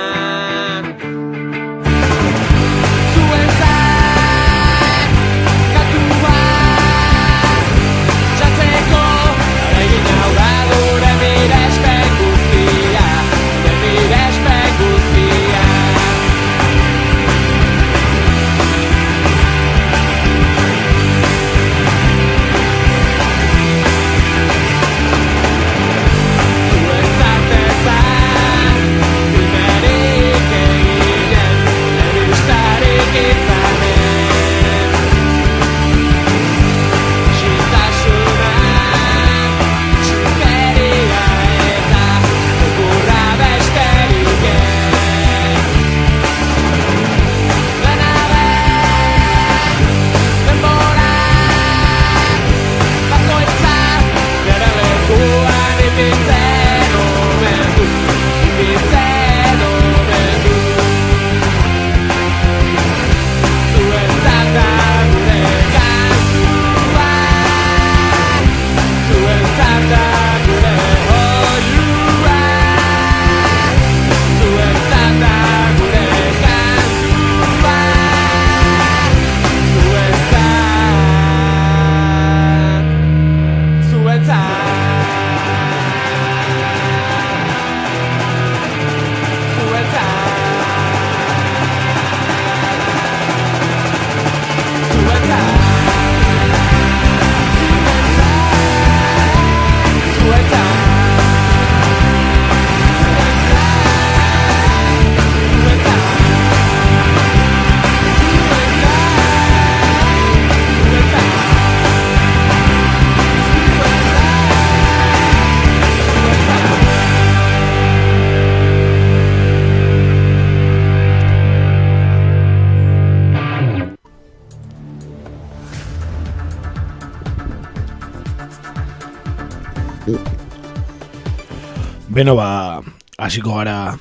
Beno, ba, hasiko gara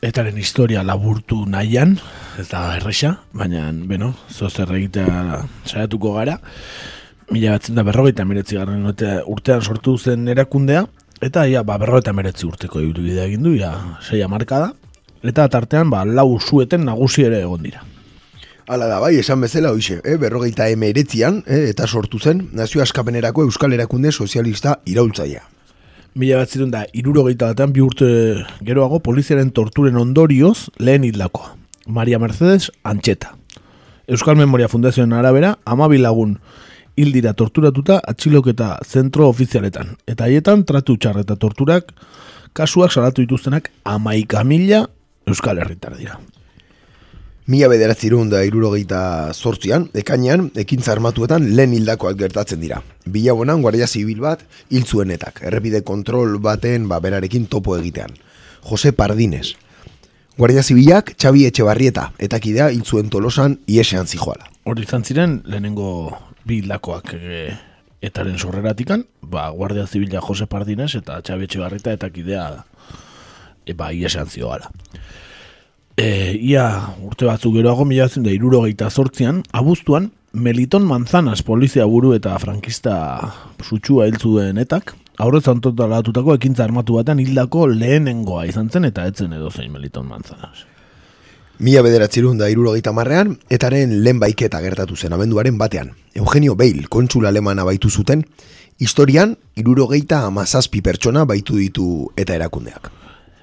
etaren historia laburtu nahian, ez da erresa, baina, beno, zozer egitea saiatuko gara. Mila batzen da berrogeita meretzi garren urtean sortu zen erakundea, eta ia, ba, berrogeita meretzi urteko ibidea egin du, ia, seia marka da. Eta tartean, ba, lau zueten nagusi ere egon dira. Hala da, bai, esan bezala hoxe, eh, berrogeita emeretzian, eh, eta sortu zen, nazio askapenerako Euskal Erakunde Sozialista iraultzaia. Mila bat ziren da, irurogeita batean bi urte geroago poliziaren torturen ondorioz lehen hildako. Maria Mercedes Antxeta. Euskal Memoria Fundazioen arabera, amabi lagun hildira torturatuta atxiloketa zentro ofizialetan. Eta haietan, tratu txar eta torturak kasuak salatu dituztenak amaika mila Euskal Herritar dira. Mila bederatzerun da irurogeita zortzian, ekainean, ekintza armatuetan lehen hildakoak gertatzen dira. Bila bonan, guardia zibil bat, hiltzuenetak, errepide kontrol baten ba, berarekin topo egitean. Jose Pardines. Guardia zibilak, Xabi Etxebarrieta, eta kidea hiltzuen tolosan iesean zijoala. Hori izan ziren, lehenengo bi hildakoak e, etaren sorreratikan, ba, guardia zibila Jose Pardines eta Xabi Etxebarrieta eta kidea e, ba, iesean zijoala. E, ia urte batzuk geroago mila zen da iruro zortzian, abuztuan, Meliton Manzanas polizia buru eta frankista sutxua hiltzu denetak, aurrez antotalatutako ekintza armatu batean hildako lehenengoa izan zen eta etzen edo zein Meliton Manzanas. Mila bederatzerun da irurogeita marrean, etaren lehen baiketa gertatu zen abenduaren batean. Eugenio Beil, kontsula alemana baitu zuten, historian irurogeita amazazpi pertsona baitu ditu eta erakundeak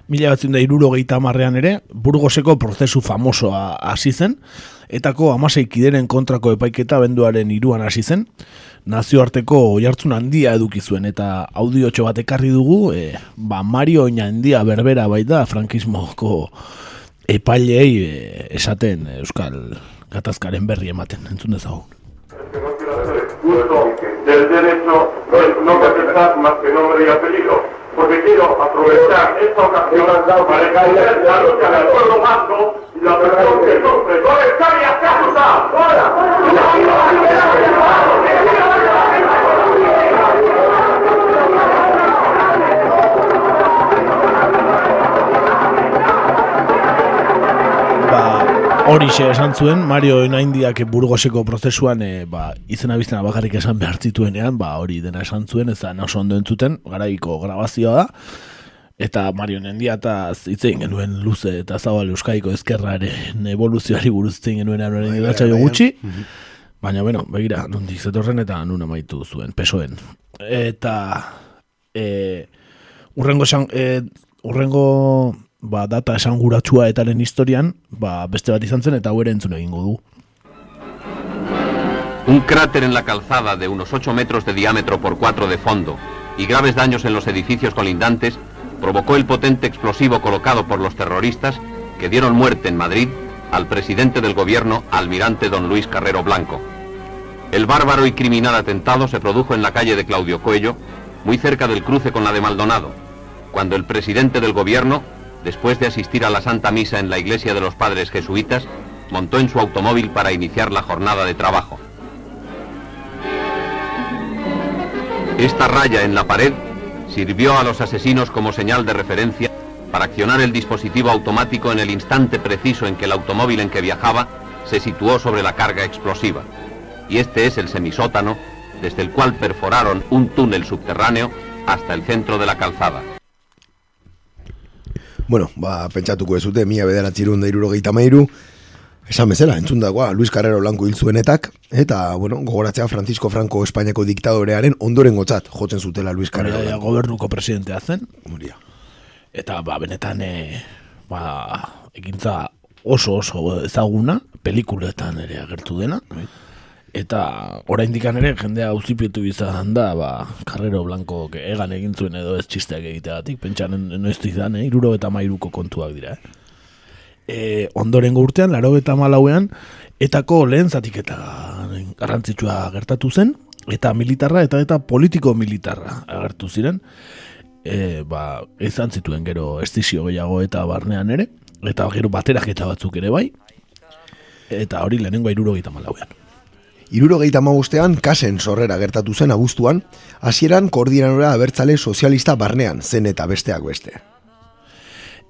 mila batzen da iruro marrean ere, burgoseko prozesu famosoa hasi zen, etako amasei kideren kontrako epaiketa benduaren iruan hasi zen, nazioarteko oihartzun handia eduki zuen eta audio bat ekarri dugu, e, ba Mario handia berbera baita frankismoko epailei e, esaten Euskal Gatazkaren berri ematen, entzun dezagun. del derecho no más que nombre y apellido porque quiero aprovechar esta ocasión para extender la lucha del pueblo vasco y la presión que sufre con España que ha Horixe esan zuen, Mario Enaindiak burgoseko prozesuan e, ba, izena biztena bakarrik esan behar zituenean, ba, hori dena esan zuen, ez da oso ondo entzuten, garaiko grabazioa da, eta Mario Enaindia eta zitzein genuen luze eta zabal euskaiko ezkerraren evoluzioari buruz zitzein genuen anuaren bai, gutxi, mhm. baina, bueno, begira, nondik zetorren eta nun amaitu zuen, pesoen. Eta, e, urrengo, e, urrengo ba, data esanguratsua etaren historian, ba, beste bat izan zen eta hau ere entzun egingo du. Un cráter en la calzada de unos 8 metros de diámetro por 4 de fondo y graves daños en los edificios colindantes provocó el potente explosivo colocado por los terroristas que dieron muerte en Madrid al presidente del gobierno, almirante don Luis Carrero Blanco. El bárbaro y criminal atentado se produjo en la calle de Claudio Cuello, muy cerca del cruce con la de Maldonado, cuando el presidente del gobierno después de asistir a la Santa Misa en la iglesia de los padres jesuitas, montó en su automóvil para iniciar la jornada de trabajo. Esta raya en la pared sirvió a los asesinos como señal de referencia para accionar el dispositivo automático en el instante preciso en que el automóvil en que viajaba se situó sobre la carga explosiva. Y este es el semisótano desde el cual perforaron un túnel subterráneo hasta el centro de la calzada. Bueno, ba, pentsatuko ez dute, mila bederatzerun da irurogeita mairu, esan bezala, entzun dagoa, Luis Carrero Blanco hil zuenetak, eta, bueno, gogoratzea Francisco Franco Espainiako diktadorearen ondoren gotzat, jotzen zutela Luis Carrero Blanco. gobernuko presidentea zen. Muria. Eta, ba, benetan, e, ba, ekintza oso oso ezaguna, pelikuletan ere agertu dena. Bai. Eta oraindik ere jendea auzipietu izan da, ba, Carrero Blanco egan egin zuen edo ez txisteak egiteagatik, pentsan noiz izan, eh, iruro eta mairuko kontuak dira. Eh. E, ondoren urtean, laro eta malauean, etako lehen zatik eta garrantzitsua gertatu zen, eta militarra eta eta politiko militarra agertu ziren, e, ba, izan zituen gero estizio gehiago eta barnean ere, eta gero baterak eta batzuk ere bai, eta hori lehenengo iruro eta malauean. Irurogeita magustean kasen sorrera gertatu zen abuztuan, hasieran koordinadora abertzale sozialista barnean zen eta besteak beste.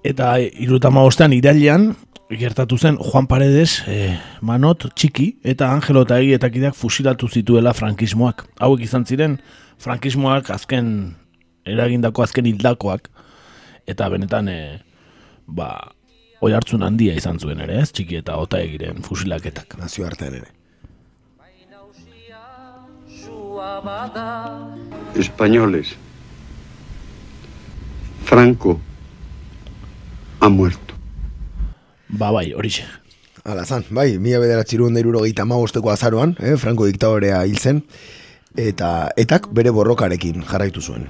Eta irutama ostean irailean, gertatu zen Juan Paredes, e, Manot, Txiki eta Angelo eta egietakideak fusilatu zituela frankismoak. Hauek izan ziren frankismoak azken eragindako azken hildakoak eta benetan e, ba, oi hartzun handia izan zuen ere, ez? Txiki eta ota egiren fusilaketak. Nazio artean ere. Españoles. Franco ha muerto. Ba bai, horixe. Hala zan, bai, mila bederatziruan deiruro gita magosteko azaroan, eh, Franco diktadorea hil zen, eta etak bere borrokarekin jarraitu zuen.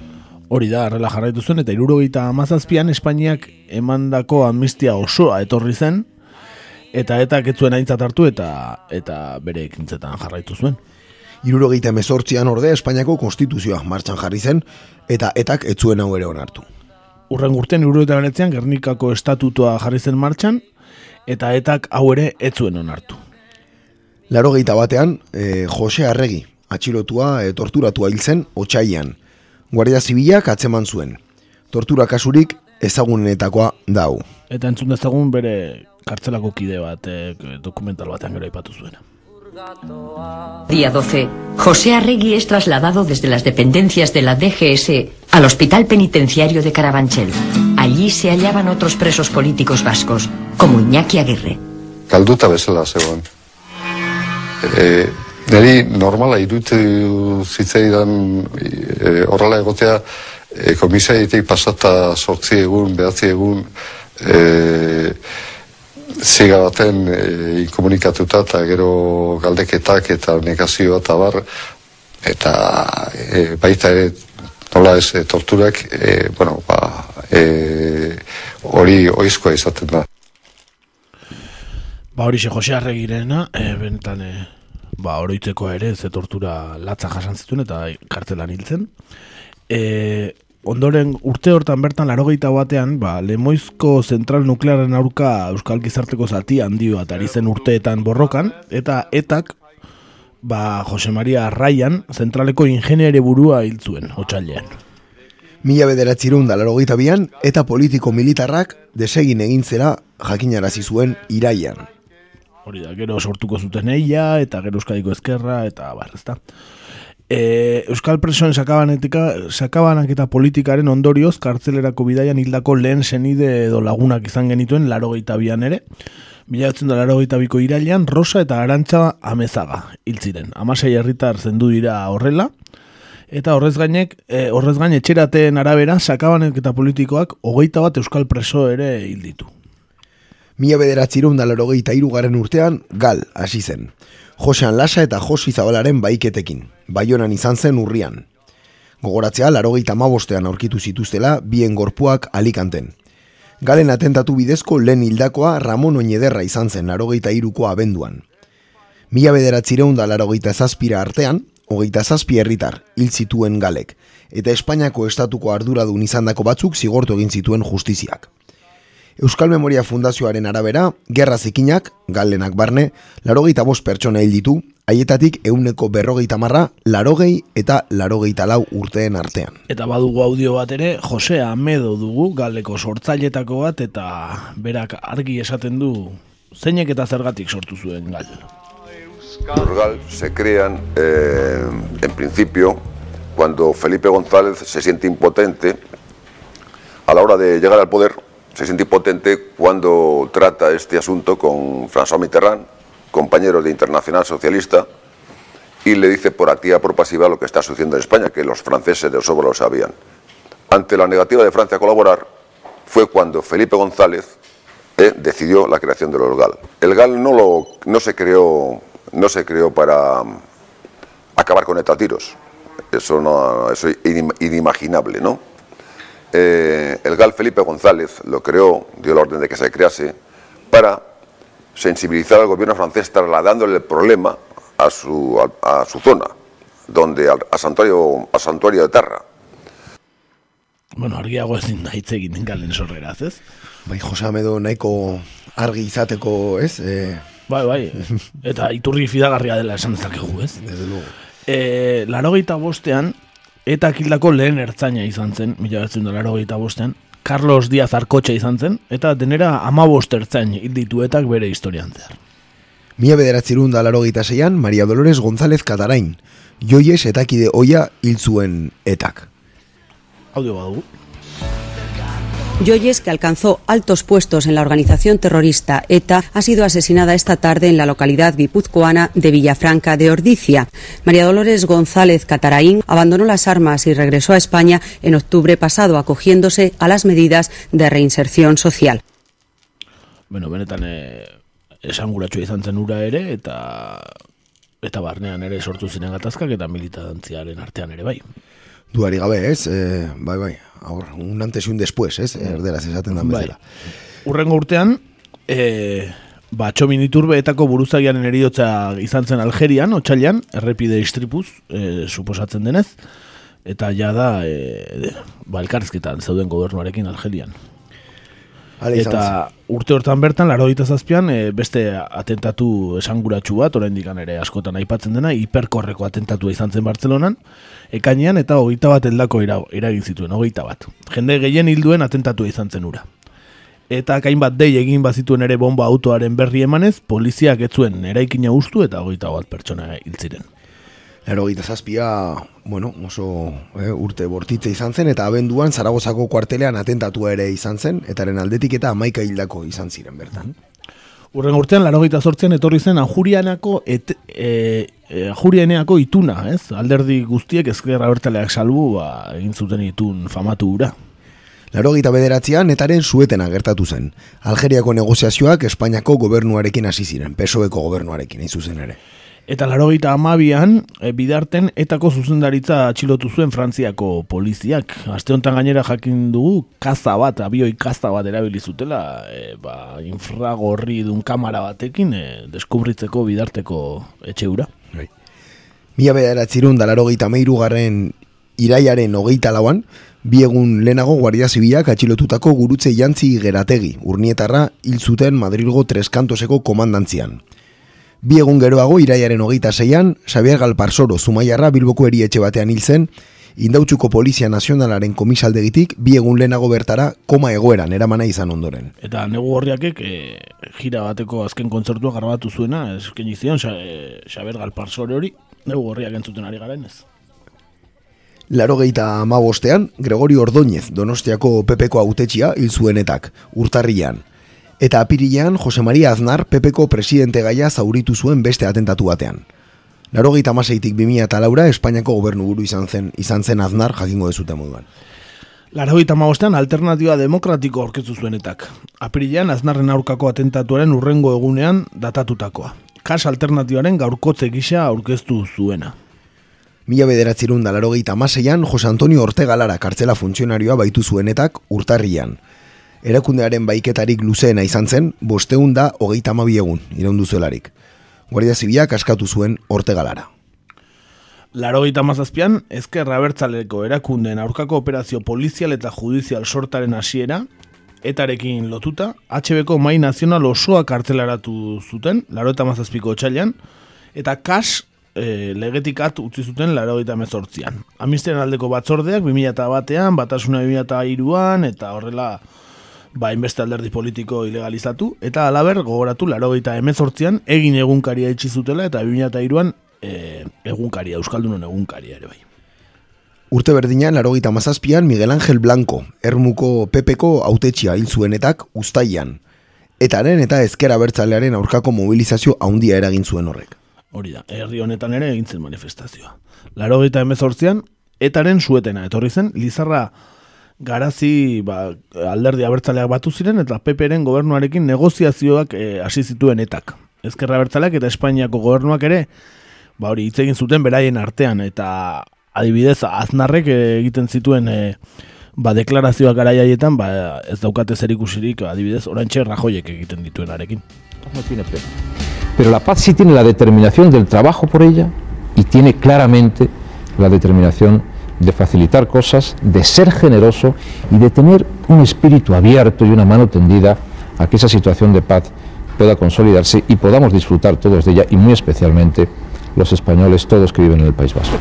Hori da, arrela jarraitu zuen, eta irurogeita amazazpian Espainiak emandako amnistia osoa etorri zen, eta etak etzuen aintzat hartu eta eta bere ekintzetan jarraitu zuen. Irurogeita emezortzian orde Espainiako konstituzioa martxan jarri zen, eta etak etzuen hau ere onartu. Urren urtean irurogeita beretzean Gernikako estatutua jarri zen martxan, eta etak hau ere etzuen onartu. Laro batean, e, Jose Arregi, atxilotua e, torturatua hil zen otxaian. Guardia Zibilak atzeman zuen. Tortura kasurik ezagunenetakoa dau. Eta entzun dezagun bere kartzelako kide bat e, dokumental batean gero aipatu zuena. Día 12. José Arregui es trasladado desde las dependencias de la DGS al Hospital Penitenciario de Carabanchel. Allí se hallaban otros presos políticos vascos, como Iñaki Aguirre. Kalduta bezala zegoen. E, neri normala irutu zitzaidan e, horrela egotea e, komisaietik pasata sortzi egun, behatzi egun e, ziga baten e, inkomunikatuta eta gero galdeketak eta negazioa eta bar eta e, baita ere nola ez e, torturak e, bueno, ba, e, hori oizkoa izaten da Ba hori Jose Arregirena, e, benetan e, ba oroitzeko ere ze tortura latza jasan zituen eta kartzelan hiltzen. E, ondoren urte hortan bertan larogeita batean, ba, lemoizko zentral nuklearen aurka Euskal Gizarteko zati handi bat ari zen urteetan borrokan, eta etak, ba, Jose Maria Arraian, zentraleko ingeniere burua hil zuen, otxailean. Mila bederatzirun da larogeita bian, eta politiko militarrak desegin egintzera jakinarazi zuen iraian. Hori da, gero sortuko zuten eia, eta gero Euskadiko ezkerra, eta bar, ezta. E, Euskal presoen sakabanetika, sakabanak eta politikaren ondorioz, kartzelerako bidaian hildako lehen senide edo lagunak izan genituen larogeita bian ere. Bilatzen da larogeita biko irailean, Rosa eta Arantxa amezaga hiltziren. Amasei herritar zendu dira horrela, eta horrez gainek, e, horrez gaine etxerateen arabera, sakabanek eta politikoak hogeita bat Euskal preso ere hilditu. Mila bederatzirun da larogeita irugaren urtean, gal, hasi zen. Josean Lasa eta Josi Zabalaren baiketekin, baionan izan zen urrian. Gogoratzea, larogeita mabostean aurkitu zituztela, bien gorpuak alikanten. Galen atentatu bidezko lehen hildakoa Ramon Oñederra izan zen larogeita iruko abenduan. Mila bederatzireun da larogeita zazpira artean, hogeita zazpi herritar hil zituen galek, eta Espainiako estatuko arduradun izandako batzuk zigortu egin zituen justiziak. Euskal Memoria Fundazioaren arabera, gerra zikinak, galenak barne, larogeita bost pertsona hil ditu, haietatik euneko berrogeita marra, larogei eta larogeita lau urteen artean. Eta badugu audio bat ere, Jose Amedo dugu, galeko sortzailetako bat, eta berak argi esaten du, zeinek eta zergatik sortu zuen gal. Los GAL se crean, eh, en principio, cuando Felipe González se siente impotente a la hora de llegar al poder, se siente impotente cuando trata este asunto con François Mitterrand, compañero de Internacional Socialista, y le dice por activa por pasiva lo que está sucediendo en España, que los franceses de sobra lo sabían. Ante la negativa de Francia a colaborar, fue cuando Felipe González eh, decidió la creación de los GAL. El GAL no, lo, no, se, creó, no se creó para acabar con etatiros. Eso, no, eso es inimaginable, ¿no? Eh, el GAL Felipe González lo creó, dio la orden de que se crease, para sensibilizar al gobierno francés trasladándole el problema a su, a, a su zona, donde a, a, santuario, a santuario de Terra. Bueno, argiago ezin da hitz egin galen sorreraz, ez? Bai, Jose Amedo nahiko argi izateko, ez? E... Bai, bai, eta iturri fidagarria dela esan dezakegu, ez? Desde luego. E, bostean, eta kildako lehen ertzaina izan zen, mila batzen da laro bostean, Carlos Díaz Arkotxa izan zen, eta denera amabostertzain dituetak bere historian zehar. Mila bederatzerun da laro zeian, Maria Dolores González Katarain, joies etakide oia hil zuen etak. Audio badugu. Joyes, que alcanzó altos puestos en la organización terrorista ETA, ha sido asesinada esta tarde en la localidad guipuzcoana de Villafranca de Ordicia. María Dolores González Cataraín abandonó las armas y regresó a España en octubre pasado, acogiéndose a las medidas de reinserción social. Bueno, benetan eh, izan zen ere, eta eta barnean ere sortu ziren gatazkak eta militantziaren artean ere bai. Duari gabe, ez? Eh, bai, bai, Ahor, un antes y un después, ez? Erderaz esaten dan bezala. Bai. Urrengo urtean, e, ba, txomin iturbe etako buruzagiaren eriotza izan zen Algerian, otxalian, errepide istripuz, e, suposatzen denez, eta ja da, e, ba, elkarrizketan zeuden gobernuarekin Algerian. Eta urte hortan bertan, laro zazpian, e, beste atentatu esanguratsu bat, orain dikan ere askotan aipatzen dena, hiperkorreko atentatua izan zen Bartzelonan, ekainean eta hogeita bat eldako eragin zituen, hogeita bat. Jende gehien hilduen atentatu izan zen ura. Eta kain bat dei egin bazituen ere bomba autoaren berri emanez, poliziak ez zuen eraikina ustu eta hogeita bat pertsona hil ziren. Lero gita zazpia, bueno, oso eh, urte bortitze izan zen, eta abenduan Zaragozako kuartelean atentatua ere izan zen, eta aldetik eta amaika hildako izan ziren bertan. Mm Urren urtean, laro gita etorri zen Anjurianako et, e, e, Anjurianeako ituna, ez? Alderdi guztiek ezkerra bertaleak salbu, ba, egin zuten itun famatu ura. Laro gita bederatzean, etaren zueten agertatu zen. Algeriako negoziazioak Espainiako gobernuarekin hasi ziren, pesoeko gobernuarekin, zuzen ere. Eta laro gita amabian, e, bidarten, etako zuzendaritza atxilotu zuen Frantziako poliziak. Aste honetan gainera jakin dugu, kaza bat, abioi kaza bat erabili zutela, e, ba, infragorri dun kamara batekin, e, deskubritzeko bidarteko etxeura. Bai. Mila bederatzirun da laro gita meiru garren iraiaren hogeita lauan, bi egun lehenago Guardia Zibilak atxilotutako gurutze jantzi gerategi, urnietarra hil zuten Madrilgo Treskantoseko komandantzian. Bi egun geroago iraiaren hogeita zeian, Xabier Galparsoro Zumaiarra Bilboko erietxe batean hil zen, indautxuko Polizia Nazionalaren komisaldegitik bi egun lehenago bertara koma egoeran eramana izan ondoren. Eta negu horriakek e, gira bateko azken kontzertua garbatu zuena, esken izion, eh, Xabier Galparsoro hori, negu horriak entzuten ari garen ez. Laro geita amabostean, Gregori Ordoñez, Donostiako Pepeko autetxia hil zuenetak, urtarrian. Eta apirilean Jose Maria Aznar Pepeko presidente gaia zauritu zuen beste atentatu batean. Laro gita maseitik bimia eta laura Espainiako gobernu buru izan zen, izan zen Aznar jakingo dezute moduan. Laro gita maostean alternatiba demokratiko orkestu zuenetak. Apirilean Aznarren aurkako atentatuaren urrengo egunean datatutakoa. Kas alternatibaren gaurkotze gisa aurkeztu zuena. Mila bederatzerun da laro gita maseian Jose Antonio Ortega Lara kartzela funtzionarioa baitu zuenetak urtarrian erakundearen baiketarik luzeena izan zen, bosteun da hogeita egun, iraundu zuelarik. Guardia Zibiak askatu zuen orte galara. Laro gita mazazpian, ezkerra bertzaleko erakundeen aurkako operazio polizial eta judizial sortaren hasiera, etarekin lotuta, HBko mai nazional osoa kartelaratu zuten, laro eta mazazpiko txailan, eta kas e, legetikat utzi zuten laro eta mezortzian. Amisteren aldeko batzordeak, 2000 batean, batasuna 2000 an eta horrela ba, inbeste alderdi politiko ilegalizatu, eta alaber gogoratu laro eta emezortzian egin egunkaria etxi zutela, eta 2002an e, egunkaria, Euskaldunon egunkaria ere bai. Urte berdinean, laro gita mazazpian, Miguel Ángel Blanco, ermuko pepeko autetxia hil zuenetak ustaian. Etaren eta ezkera bertzalearen aurkako mobilizazio haundia eragin zuen horrek. Hori da, herri honetan ere egin zen manifestazioa. Laro gita emezortzian, etaren suetena etorri zen, Lizarra garazi ba, alderdi abertzaleak batu ziren eta PPren gobernuarekin negoziazioak eh, hasi zituen etak. Ezkerra abertzaleak eta Espainiako gobernuak ere ba hori hitz egin zuten beraien artean eta adibidez aznarrek egiten zituen e, ba deklarazioak garaiaietan ba ez daukate zer ikusirik adibidez oraintxe Rajoyek egiten dituenarekin. No tiene pena. Pero la paz sí tiene la determinación del trabajo por ella y tiene claramente la determinación de facilitar cosas, de ser generoso y de tener un espíritu abierto y una mano tendida a que esa situación de paz pueda consolidarse y podamos disfrutar todos de ella y muy especialmente los españoles, todos que viven en el País Vasco.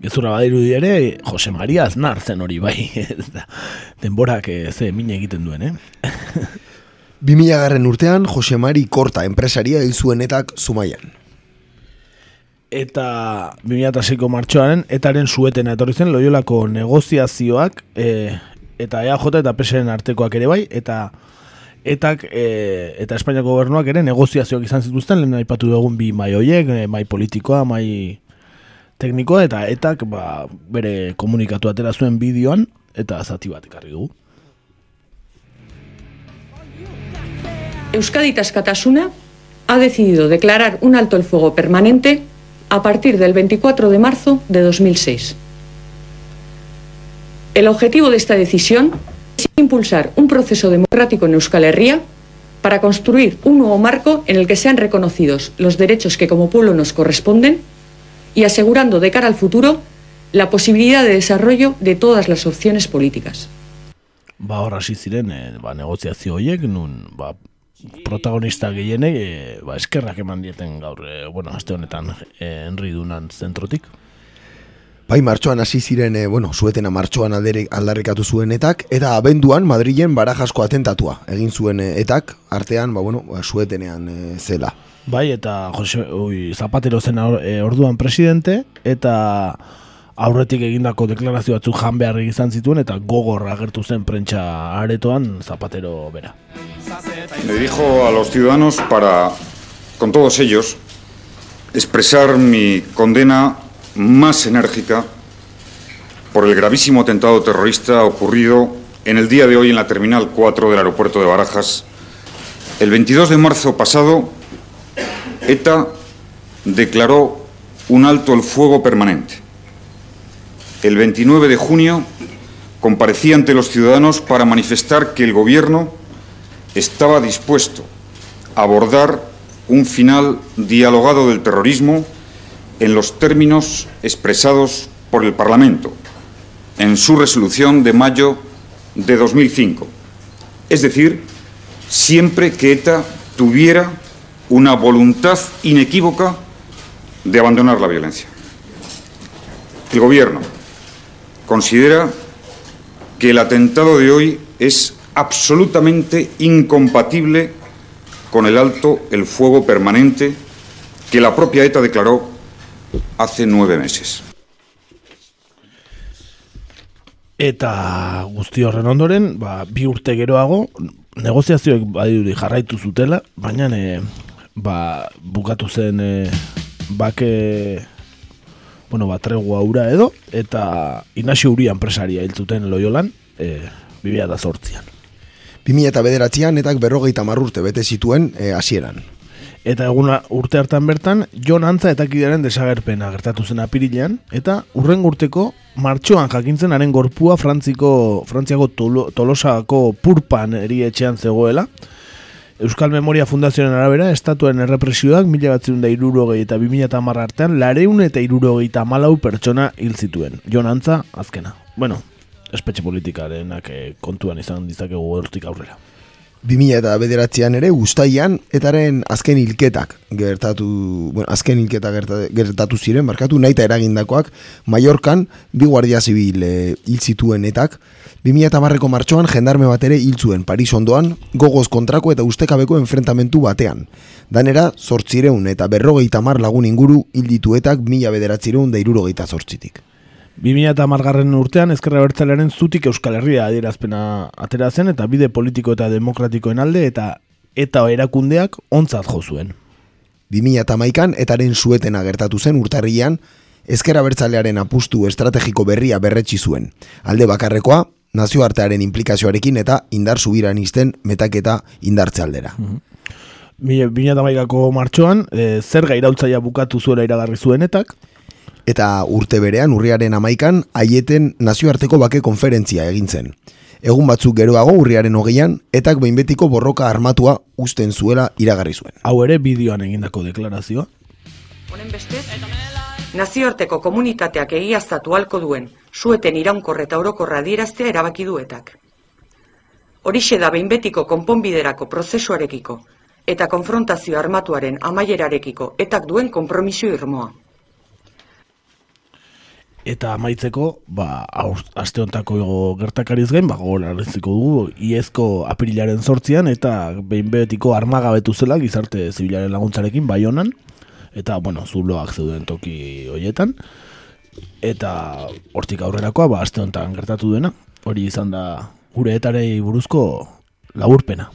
Gezurra badirudi ere, Jose Maria Aznar zen hori bai. [laughs] Denborak ze mine egiten duen, eh? 2000 garren urtean, Jose Mari Korta enpresaria hil zuenetak zumaian. Eta 2006ko martxoaren, etaren suetena etorri zen loiolako negoziazioak e, eta EAJ eta PSren artekoak ere bai, eta etak e, eta Espainiako gobernuak ere negoziazioak izan zituzten, lehen aipatu dugun bi mai hoiek, e, mai politikoa, mai teknikoa, eta etak ba, bere komunikatu atera zuen bideoan, eta zati bat ekarri dugu. Euskadi Tascatasuna ha decidido declarar un alto el fuego permanente a partir del 24 de marzo de 2006. El objetivo de esta decisión es impulsar un proceso democrático en Euskal Herria para construir un nuevo marco en el que sean reconocidos los derechos que como pueblo nos corresponden y asegurando de cara al futuro la posibilidad de desarrollo de todas las opciones políticas. Ba, ziren, e, ba, negoziazio horiek, nun, protagonista gehienei, e, ba, eskerrak eman dieten gaur, e, bueno, aste honetan, e, Henry Dunan zentrotik. Bai, martxoan hasi ziren, e, bueno, zuetena martxoan aldarrikatu zuen etak, eta abenduan Madrilen barajasko atentatua egin zuen etak, artean, ba, bueno, ba, zuetenean e, zela. Bai, eta Jose, ui, Zapatero zen e, orduan presidente, eta aurretik egindako deklarazio batzuk jan behar izan zituen, eta gogor agertu zen prentsa aretoan Zapatero bera. Me dirijo a los ciudadanos para, con todos ellos, expresar mi condena más enérgica por el gravísimo atentado terrorista ocurrido en el día de hoy en la Terminal 4 del aeropuerto de Barajas. El 22 de marzo pasado, ETA declaró un alto el fuego permanente. El 29 de junio comparecí ante los ciudadanos para manifestar que el Gobierno estaba dispuesto a abordar un final dialogado del terrorismo en los términos expresados por el Parlamento en su resolución de mayo de 2005. Es decir, siempre que ETA tuviera una voluntad inequívoca de abandonar la violencia. El Gobierno considera que el atentado de hoy es absolutamente incompatible con el alto el fuego permanente que la propia ETA declaró hace nueve meses. Eta guzti horren ondoren, ba, bi urte geroago, negoziazioek badirudi jarraitu zutela, baina e, ba, bukatu zen e, bake bueno, ba, tregua ura edo, eta Inazio Uri enpresaria hiltzuten loiolan, e, bibia da zortzian. 2000 eta bederatzean, etak berrogeita marrurte bete zituen e, hasieran. Eta eguna urte hartan bertan, Jon Antza eta kideren desagerpena gertatu zen apirilean, eta urren urteko martxoan jakintzen haren gorpua Frantziko, Frantziako tolo, Tolosako purpan erietxean zegoela. Euskal Memoria Fundazioaren arabera, estatuen errepresioak mila batzun da irurogei eta bimila eta marra artean, lareun eta irurogei eta malau pertsona hil zituen. Jon Antza, azkena. Bueno, espetxe politikarenak eh, kontuan izan dizakegu hortik aurrera. 2000 eta bederatzean ere guztaian etaren azken hilketak gertatu, bueno, azken hilketak gertatu, ziren, markatu naita eragindakoak, Mallorcan bi guardia zibil e, hil zituen etak, 2000 eta marreko martxoan jendarme bat ere hil zuen Paris ondoan, gogoz kontrako eta ustekabeko enfrentamentu batean. Danera, zortzireun eta berrogeita mar lagun inguru hil dituetak mila bederatzireun da irurogeita zortzitik. 2000 eta margarren urtean ezkerra bertzalearen zutik Euskal Herria adierazpena atera zen eta bide politiko eta demokratikoen alde eta eta erakundeak ontzat jo zuen. 2000 eta maikan etaren zuetena gertatu zen urtarrian ezkerra bertzalearen apustu estrategiko berria berretsi zuen. Alde bakarrekoa, nazioartearen implikazioarekin eta indar zubiran izten metaketa indartze aldera. Mm -hmm. martxoan, e, zer gairautzaia bukatu zuela iragarri zuenetak, eta urte berean urriaren amaikan aieten nazioarteko bake konferentzia egin zen. Egun batzuk geroago urriaren hogeian, etak behinbetiko borroka armatua usten zuela iragarri zuen. Hau ere bideoan egindako deklarazioa. Honen bestez, nazioarteko komunitateak egiaztatu halko duen sueten iraunkor eta orokorra adieraztea erabaki duetak. Horixe da behinbetiko konponbiderako prozesuarekiko eta konfrontazio armatuaren amaierarekiko etak duen konpromisio irmoa. Eta amaitzeko, ba, aste hontako gertakariz gain, ba, gogorarreziko dugu, iezko apirilaren sortzian, eta behin betiko armagabetu zela gizarte zibilaren laguntzarekin, baionan, eta, bueno, zuloak zeuden toki hoietan, eta hortik aurrerakoa, ba, aste honetan gertatu dena, hori izan da gure etarei buruzko laburpena.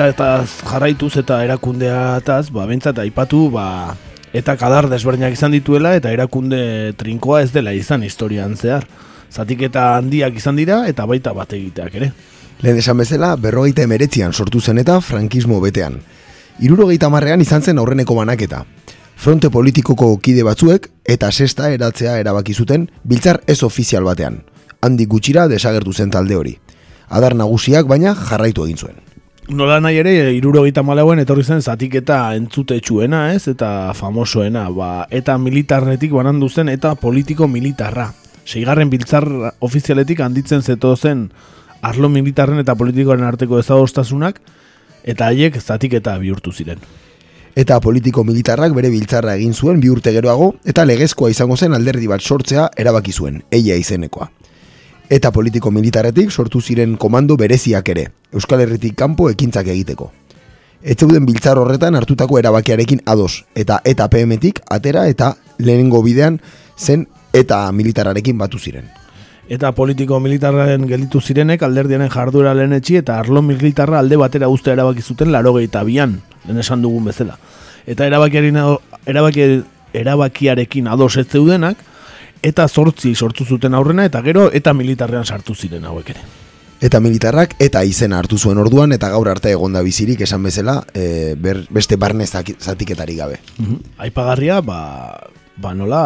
Eta eta jarraituz eta erakundeataz, ba, bentsat aipatu, ba, eta kadar desberdinak izan dituela, eta erakunde trinkoa ez dela izan historian zehar. Zatik eta handiak izan dira, eta baita bat egiteak ere. Lehen esan bezala, berrogeita emeretzian sortu zen eta frankismo betean. Irurogeita marrean izan zen aurreneko banaketa. Fronte politikoko kide batzuek eta sesta eratzea erabaki zuten biltzar ez ofizial batean. Handik gutxira desagertu zen talde hori. Adar nagusiak baina jarraitu egin zuen. Nola nahi ere, irurogeita malauen etorri zen zatiketa entzutetsuena, ez? Eta famosoena, ba, eta militarretik banandu zen eta politiko militarra. Seigarren biltzar ofizialetik handitzen zeto zen arlo militarren eta politikoaren arteko ezadostasunak, eta haiek zatiketa bihurtu ziren. Eta politiko militarrak bere biltzarra egin zuen bi urte geroago eta legezkoa izango zen alderdi bat sortzea erabaki zuen, eia izenekoa. Eta politiko militarretik sortu ziren komando bereziak ere, Euskal Herritik kanpo ekintzak egiteko. Etzeuden biltzar horretan hartutako erabakiarekin ados, eta eta PM-tik atera eta lehenengo bidean zen eta militararekin batu ziren. Eta politiko militarren gelditu zirenek alderdiaren jardura lehenetxi eta arlo militarra alde batera uste erabaki zuten larogeita bian, lehen esan dugun bezala. Eta erabakiarekin, erabaki, erabakiarekin ados ez zeudenak, eta zortzi sortu zuten aurrena, eta gero eta militarrean sartu ziren hauek ere. Eta militarrak eta izena hartu zuen orduan eta gaur arte egonda bizirik esan bezala e, ber, beste barne zatiketarik gabe. Aipagarria, ba, ba nola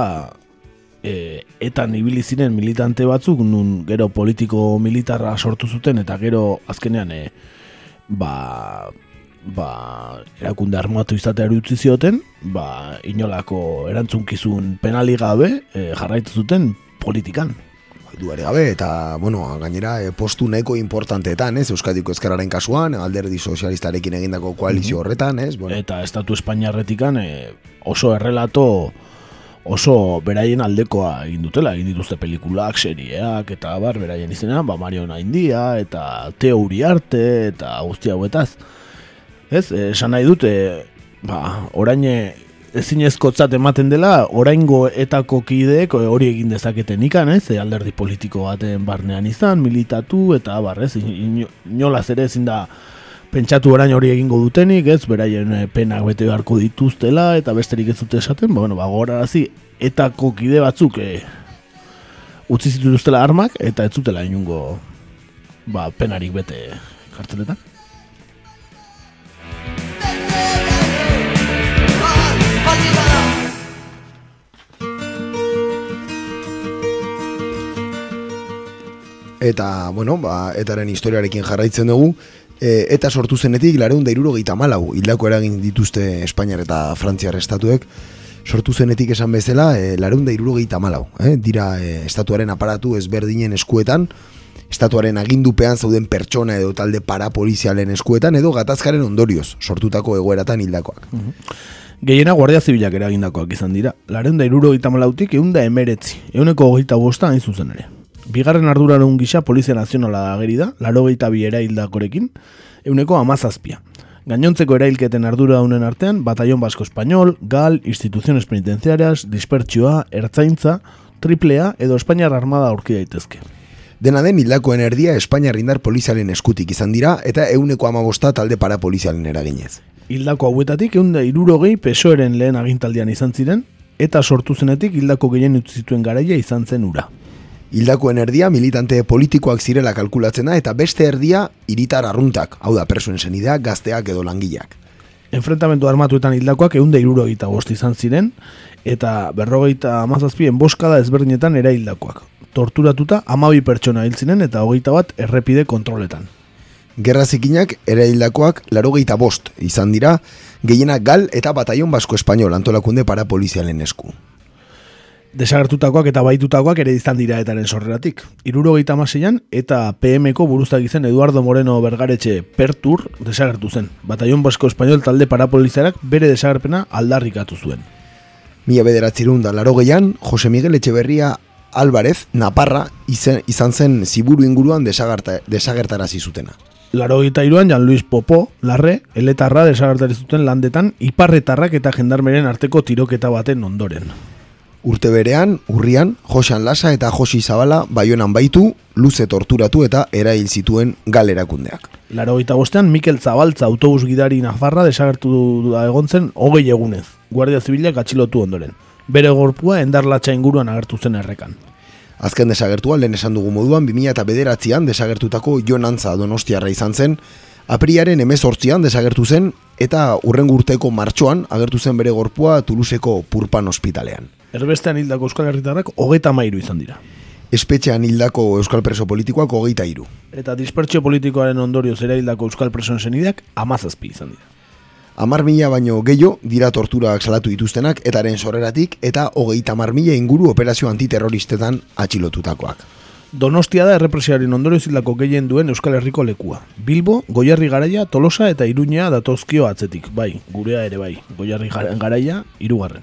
e, etan ibili ziren militante batzuk nun gero politiko militarra sortu zuten eta gero azkenean e, ba, ba, erakunde armatu izatea utzi zioten, ba, inolako erantzunkizun penali gabe e, jarraitu zuten politikan. duare gabe, eta, bueno, gainera, e, postu nahiko importanteetan, ez, Euskadiko Ezkerraren kasuan, alderdi sozialistarekin egindako koalizio horretan, ez, bueno, Eta estatu espainiarretikan e, oso errelato oso beraien aldekoa egin dutela, egin dituzte pelikulak, serieak, eta bar, beraien izena, ba, Mario Naindia, eta Teo Uriarte, eta guzti hauetaz. Ez, eh, esan nahi dute, ba, oraine ezinezkotzat ematen dela, oraingo etako kideek hori egin dezaketen ikan, ez, eh, alderdi politiko baten barnean izan, militatu, eta bar, ez, ino- inolaz ere ezin da pentsatu orain hori egingo dutenik, ez, beraien eh, penak bete beharko dituztela, eta besterik ez dute esaten, ba, bueno, ba, gogorarazi, etako kide batzuk eh, utzi zituztela armak, eta ez zutela inungo ba, penarik bete karteletan. Eta, bueno, ba, etaren historiarekin jarraitzen dugu, e, eta sortu zenetik lareun da irurogeita malau, hildako eragin dituzte Espainiar eta Frantziar estatuek, sortu zenetik esan bezala, e, lareun da irurogeita malau, eh? dira e, estatuaren aparatu ezberdinen eskuetan, estatuaren agindupean zauden pertsona edo talde parapolizialen eskuetan, edo gatazkaren ondorioz, sortutako egoeratan hildakoak. Gehiena guardia zibilak eragindakoak izan dira. Laren da iruro gita malautik egun da emeretzi, eguneko hogeita bosta hain zuzen ere. Bigarren arduraren gisa Polizia Nazionala ageri da, laro gehieta bi eraildakorekin, eguneko amazazpia. Gainontzeko erailketen ardura daunen artean, Batallon Basko Español, GAL, Instituciones Penitenciarias, Dispertsioa, Ertzaintza, Triplea edo Espainiar Armada aurki daitezke. Dena den hildakoen erdia Espainiar indar polizialen eskutik izan dira eta euneko amabosta talde parapolizialen eraginez. Hildako hauetatik egun da irurogei pesoeren lehen agintaldian izan ziren, eta sortu zenetik hildako gehien utzi zituen garaia izan zen ura. Hildakoen erdia militante politikoak zirela kalkulatzena eta beste erdia hiritar arruntak, hau da persuen senideak, gazteak edo langileak. Enfrentamentu armatuetan hildakoak egun da irurogeita bost izan ziren, eta berrogeita amazazpi enboskada ezberdinetan era hildakoak. Torturatuta amabi pertsona hil ziren eta hogeita bat errepide kontroletan. Gerra zikinak ere hildakoak larogeita bost izan dira, gehienak gal eta bataion basko espainol antolakunde para polizialen esku. Desagertutakoak eta baitutakoak ere izan dira etaren sorreratik. Irurogeita amaseian eta PM-ko buruztak izen Eduardo Moreno Bergaretxe Pertur desagertu zen. Bataion basko espainol talde parapolizarak bere desagerpena aldarrikatu zuen. Mila bederatzerun da laro gehian, Jose Miguel Etxeberria Álvarez, Naparra, izen, izan zen ziburu inguruan desagerta, desagertarazi zutena. Laro gita iruan, Jan Luis Popo, larre, eletarra desagertari zuten landetan, iparretarrak eta jendarmeren arteko tiroketa baten ondoren. Urte berean, urrian, Josean Lasa eta Josi Zabala baionan baitu, luze torturatu eta erail zituen galerakundeak. Laro gita bostean, Mikel Zabaltza autobus gidari Nafarra desagertu da egon zen hogei egunez, Guardia Zibilak atxilotu ondoren. Bere gorpua endarlatxa inguruan agertu zen errekan. Azken desagertua lehen esan dugu moduan 2000 eta bederatzean desagertutako Jonantza Donostiarra izan zen, apriaren emezortzian desagertu zen eta urrengo urteko martxoan agertu zen bere gorpua Tuluseko Purpan ospitalean. Erbestean hildako Euskal Herritarrak hogeita mairu izan dira. Espetxean hildako Euskal Preso politikoak hogeita iru. Eta dispertsio politikoaren ondorioz ere hildako Euskal Presoen senideak amazazpi izan dira. Amar mila baino gehiago dira torturak salatu dituztenak etaren sorreratik eta hogeita amar mila inguru operazio antiterroristetan atxilotutakoak. Donostia da errepresiaren ondorio zildako gehien duen Euskal Herriko lekua. Bilbo, Goierri Garaia, Tolosa eta Iruña datozkio atzetik. Bai, gurea ere bai. Goierri Garaia, irugarren.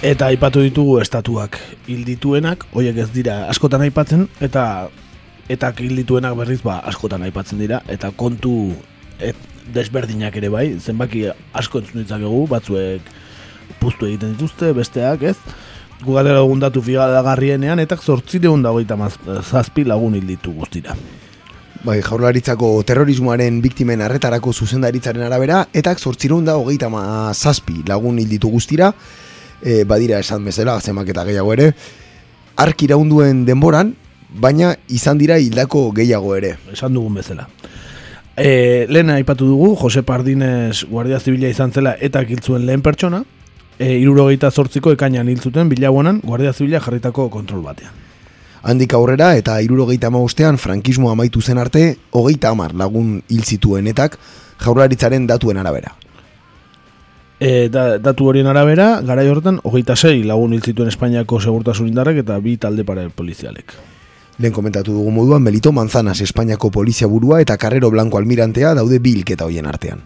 Eta aipatu ditugu estatuak hil dituenak, hoiek ez dira askotan aipatzen eta eta hil dituenak berriz ba askotan aipatzen dira eta kontu et, desberdinak ere bai, zenbaki asko entzun ditzakegu, batzuek puztu egiten dituzte, besteak, ez? Gugatera dugun datu figadagarrienean eta zortzireun dagoita zazpi lagun hil ditu guztira. Bai, jaurlaritzako terrorismoaren biktimen arretarako zuzendaritzaren arabera, eta zortzireun da hogeita zazpi lagun hil ditu guztira, e, badira esan bezala, zemak eta gehiago ere, ark iraunduen denboran, baina izan dira hildako gehiago ere. Esan dugun bezala. E, lehen aipatu dugu, Jose Pardines Guardia Zibila izan zela eta kiltzuen lehen pertsona, e, irurogeita zortziko ekainan hiltzuten bilaguanan Guardia Zibila jarritako kontrol batean. Handik aurrera eta irurogeita amabostean frankismo amaitu zen arte, hogeita amar lagun hil zituenetak jaurlaritzaren datuen arabera. E, da, datu horien arabera, garai horretan, hogeita sei lagun hil zituen Espainiako segurtasun indarrek eta bi talde para polizialek. Lehen komentatu dugu moduan, Melito Manzanas Espainiako polizia burua eta Carrero Blanco almirantea daude bilketa hoien artean.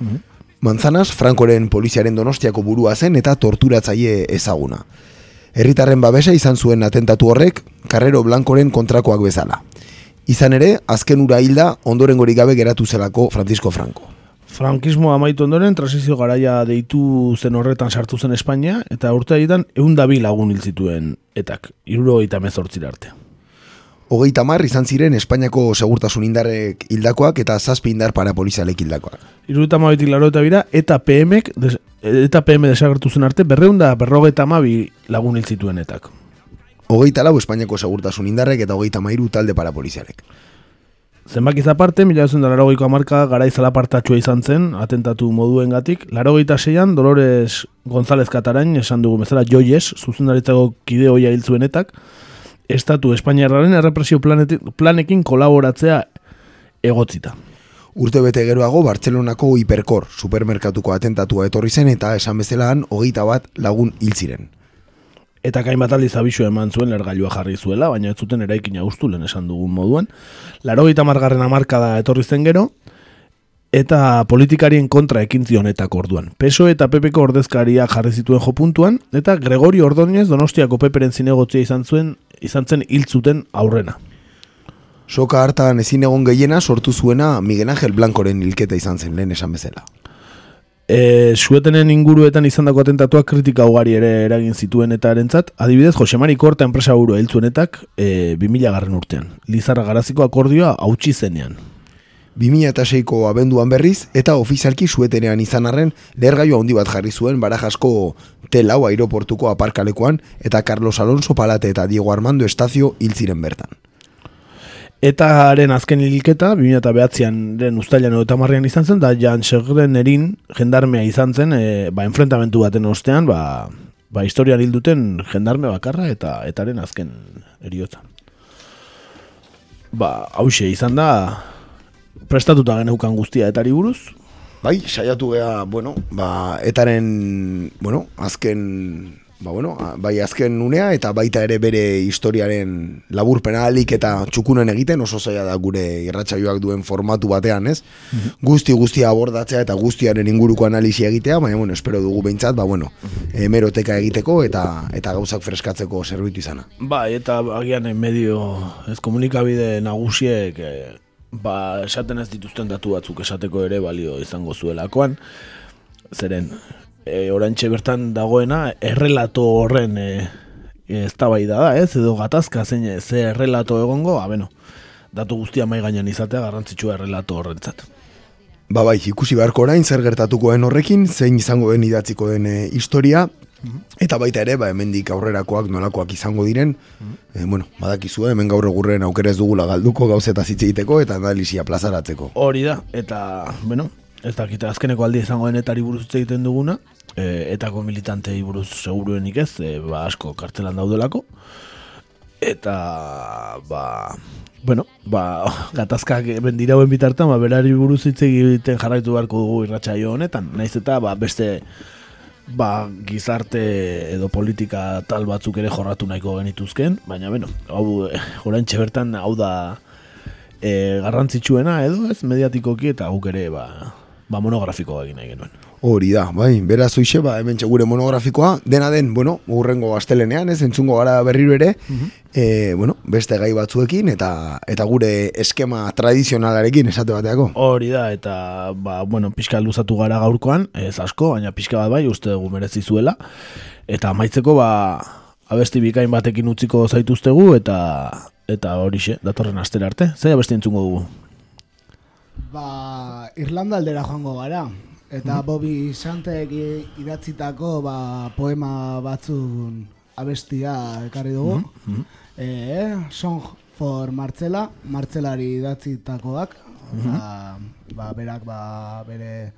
Mhm. Manzanas, Frankoren poliziaren donostiako burua zen eta torturatzaile ezaguna. Herritarren babesa izan zuen atentatu horrek, Carrero Blancoren kontrakoak bezala. Izan ere, azken ura hilda, ondoren gabe geratu zelako Francisco Franco. Frankismo amaitu ondoren, transizio garaia deitu zen horretan sartu zen Espainia, eta urte egiten egun dabi lagun hil zituen etak, iruro eta mezortzira arte. Hogeita mar izan ziren Espainiako segurtasun indarrek hildakoak eta zazpi indar parapolizalek hildakoak. Iruruta mabitik laro eta bira, eta PM, des, eta PM desagertu zen arte, berreun da berrogeita mabi lagun hil zituen etak. Hogeita lau Espainiako segurtasun indarrek eta hogeita mairu talde parapolizalek. Zenbakiz aparte, mila zen da larogeiko amarka gara izalapartatxua izan zen, atentatu moduen gatik. Larogeita seian, Dolores González Katarain, esan dugu bezala joies, zuzendaritzako kide hoia hil zuenetak, Estatu Espainiarraren errepresio planekin kolaboratzea egotzita. Urte bete geroago, Bartzelonako hiperkor supermerkatuko atentatua etorri zen eta esan bezalahan hogeita bat lagun hil ziren. Eta kain bat aldiz abisu eman zuen lergailua jarri zuela, baina ez zuten eraikina ustu lehen esan dugun moduan. Larogeita margarren amarkada etorri zen gero, eta politikarien kontra ekintzi honetako orduan. PSOE eta PPko ordezkaria jarri zituen jo puntuan, eta Gregorio Ordóñez Donostiako peperen zinegotzia izan zuen izan zen hil zuten aurrena. Soka hartan ezin egon gehiena sortu zuena Miguel Ángel Blancoren hilketa izan zen lehen esan bezala. E, suetenen inguruetan izandako atentatuak kritika ugari ere eragin zituen eta erentzat, adibidez Josemari Korta enpresa buru hiltzuenetak e, 2000 garren urtean. Lizarra garaziko akordioa hautsi zenean. 2006ko abenduan berriz eta ofizialki suetenean izan arren lehergailu handi bat jarri zuen barajasko telau aeroportuko aparkalekuan eta Carlos Alonso Palate eta Diego Armando Estacio hil ziren bertan. Eta haren azken hilketa, 2009an den ustailan eta marrian izan zen, da Jan Segren erin jendarmea izan zen, e, ba, enfrentamentu baten ostean, ba, ba, historian hilduten jendarme bakarra eta etaren azken eriota. Ba, hause izan da, prestatuta geneukan guztia etari buruz, Bai, saiatu gea, bueno, ba, etaren, bueno, azken, ba, bueno, bai azken unea eta baita ere bere historiaren laburpena alik eta txukunen egiten oso zaila da gure irratsaioak duen formatu batean, ez? Guzti guztia abordatzea eta guztiaren inguruko analisia egitea, baina, bueno, espero dugu behintzat, ba, bueno, hemeroteka egiteko eta eta gauzak freskatzeko zerbitu izana. Bai, eta agian medio, ez komunikabide nagusiek, eh, ba, esaten ez dituzten datu batzuk esateko ere balio izango zuelakoan, zeren, e, orantxe bertan dagoena, errelato horren e, ez da ez, edo gatazka zein ze errelato egongo, ba, beno, datu guztia mai gainean izatea garrantzitsua errelato horrentzat. Ba bai, ikusi beharko orain zer gertatuko den horrekin, zein izango den idatziko den e, historia, eta baita ere, ba, hemendik aurrerakoak nolakoak izango diren, e, bueno, badakizu, hemen gaur egurren aukera ez dugula galduko gauzeta hitz egiteko eta analisia plazaratzeko. Hori da, eta, bueno, ez dakit azkeneko aldi izango denetari buruz egiten duguna, e, etako militantei buruz seguruenik ez, e, ba, asko kartzelan daudelako, eta, ba, bueno, ba, [laughs] gatazkak ben dirauen bitartan, ba, berari buruz hitz egiten jarraitu beharko dugu irratsaio honetan, naiz eta, ba, beste, ba, gizarte edo politika tal batzuk ere jorratu nahiko genituzken, baina, bueno, hau, eh, oraintxe bertan, hau da, e, garrantzitsuena edo ez mediatikoki eta guk ere ba, ba monografikoa egin nahi genuen. Hori da, bai, beraz hoxe, ba, hemen gure monografikoa, dena den, bueno, urrengo astelenean, ez, entzungo gara berriro ere, e, bueno, beste gai batzuekin, eta eta gure eskema tradizionalarekin esate bateako. Hori da, eta ba, bueno, pixka luzatu gara gaurkoan, ez asko, baina pixka bat bai, uste dugu merezi zuela, eta amaitzeko ba, abesti bikain batekin utziko zaituztegu, eta eta horixe, datorren astera arte, zei abesti entzungo dugu? Ba, Irlanda aldera joango gara. Eta Bobby Santek idatzitako ba, poema batzun abestia ekarri dugu. Eh, Song for Martzela, Martzelari idatzitakoak. Ba, ba, berak ba, bere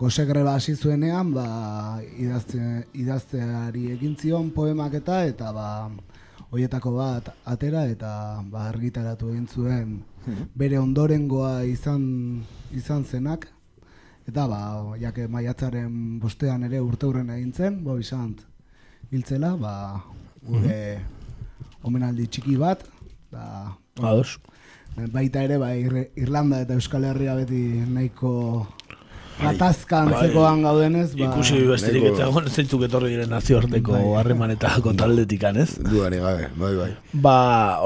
gosegreba hasi zuenean, ba, idazte, idazteari egin zion poemak eta eta ba, hoietako bat atera eta ba, argitaratu egin zuen bere ondorengoa izan izan zenak eta ba jake maiatzaren bostean ere urteurren egin zen Bobby Sant hiltzela ba gure omenaldi txiki bat da Ados. baita ere ba Ir- Irlanda eta Euskal Herria beti nahiko gatazka antzekoan gaudenez ba, Ikusi besterik eta egon zeintzuk etorri diren nazioarteko Bai. harremanetako taldetikan, ez? Dudari gabe, bai, bai. Ba,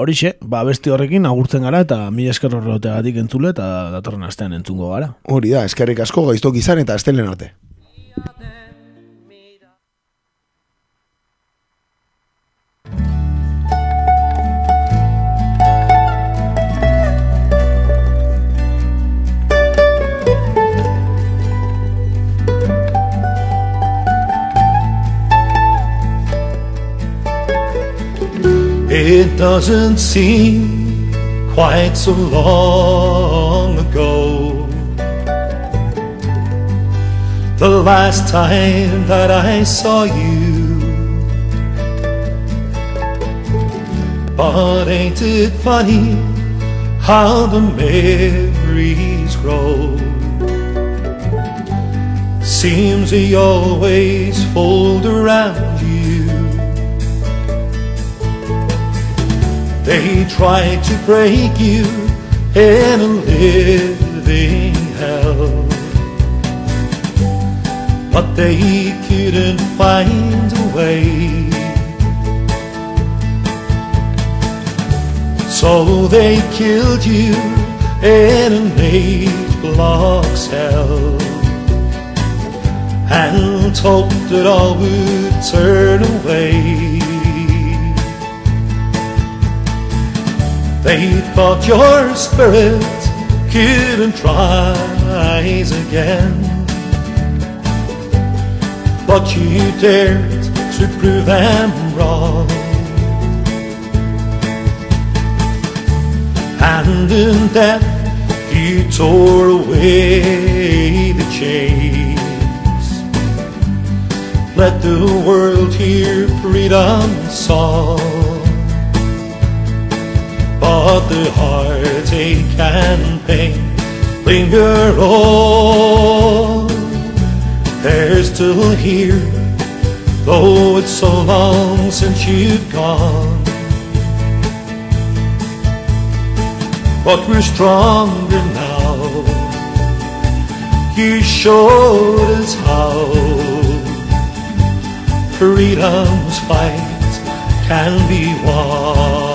horixe, ba, beste horrekin agurtzen gara eta mila esker horreteagatik entzule eta datorren astean entzungo gara. Hori da, eskerrik asko gaiztok izan eta estelen arte. It doesn't seem quite so long ago. The last time that I saw you. But ain't it funny how the memories grow? Seems they always fold around you. They try to break you in a living hell. But they couldn't find a way. So they killed you in an eight block cell and hoped that all would turn away. They thought your spirit couldn't rise again, but you dared to prove them wrong. And in death, you tore away the chains. Let the world hear freedom's song. But the heartache and pain linger on. They're still here, though it's so long since you've gone. But we're stronger now. You showed us how freedom's fight can be won.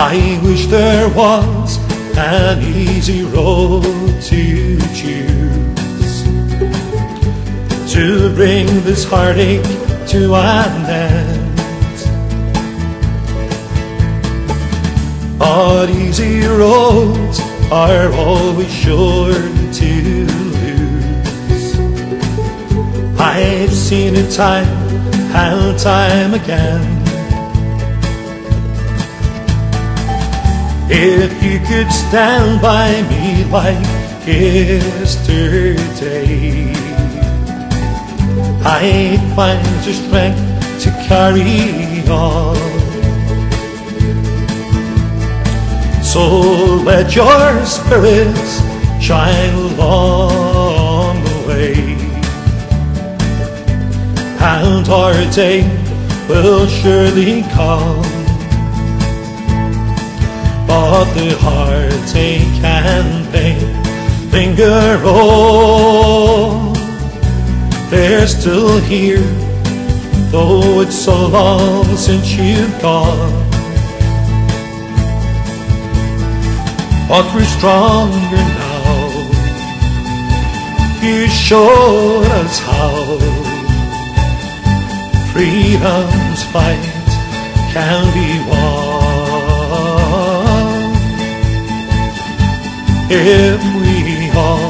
I wish there was an easy road to choose to bring this heartache to an end. But easy roads are always sure to lose. I've seen it time and time again. If you could stand by me like yesterday, I'd find the strength to carry on. So let your spirits shine along the way, and our day will surely come. But the heartache and pain linger on. They're still here, though it's so long since you've gone. But we're stronger now. You showed us how freedom's fight can be won. If we all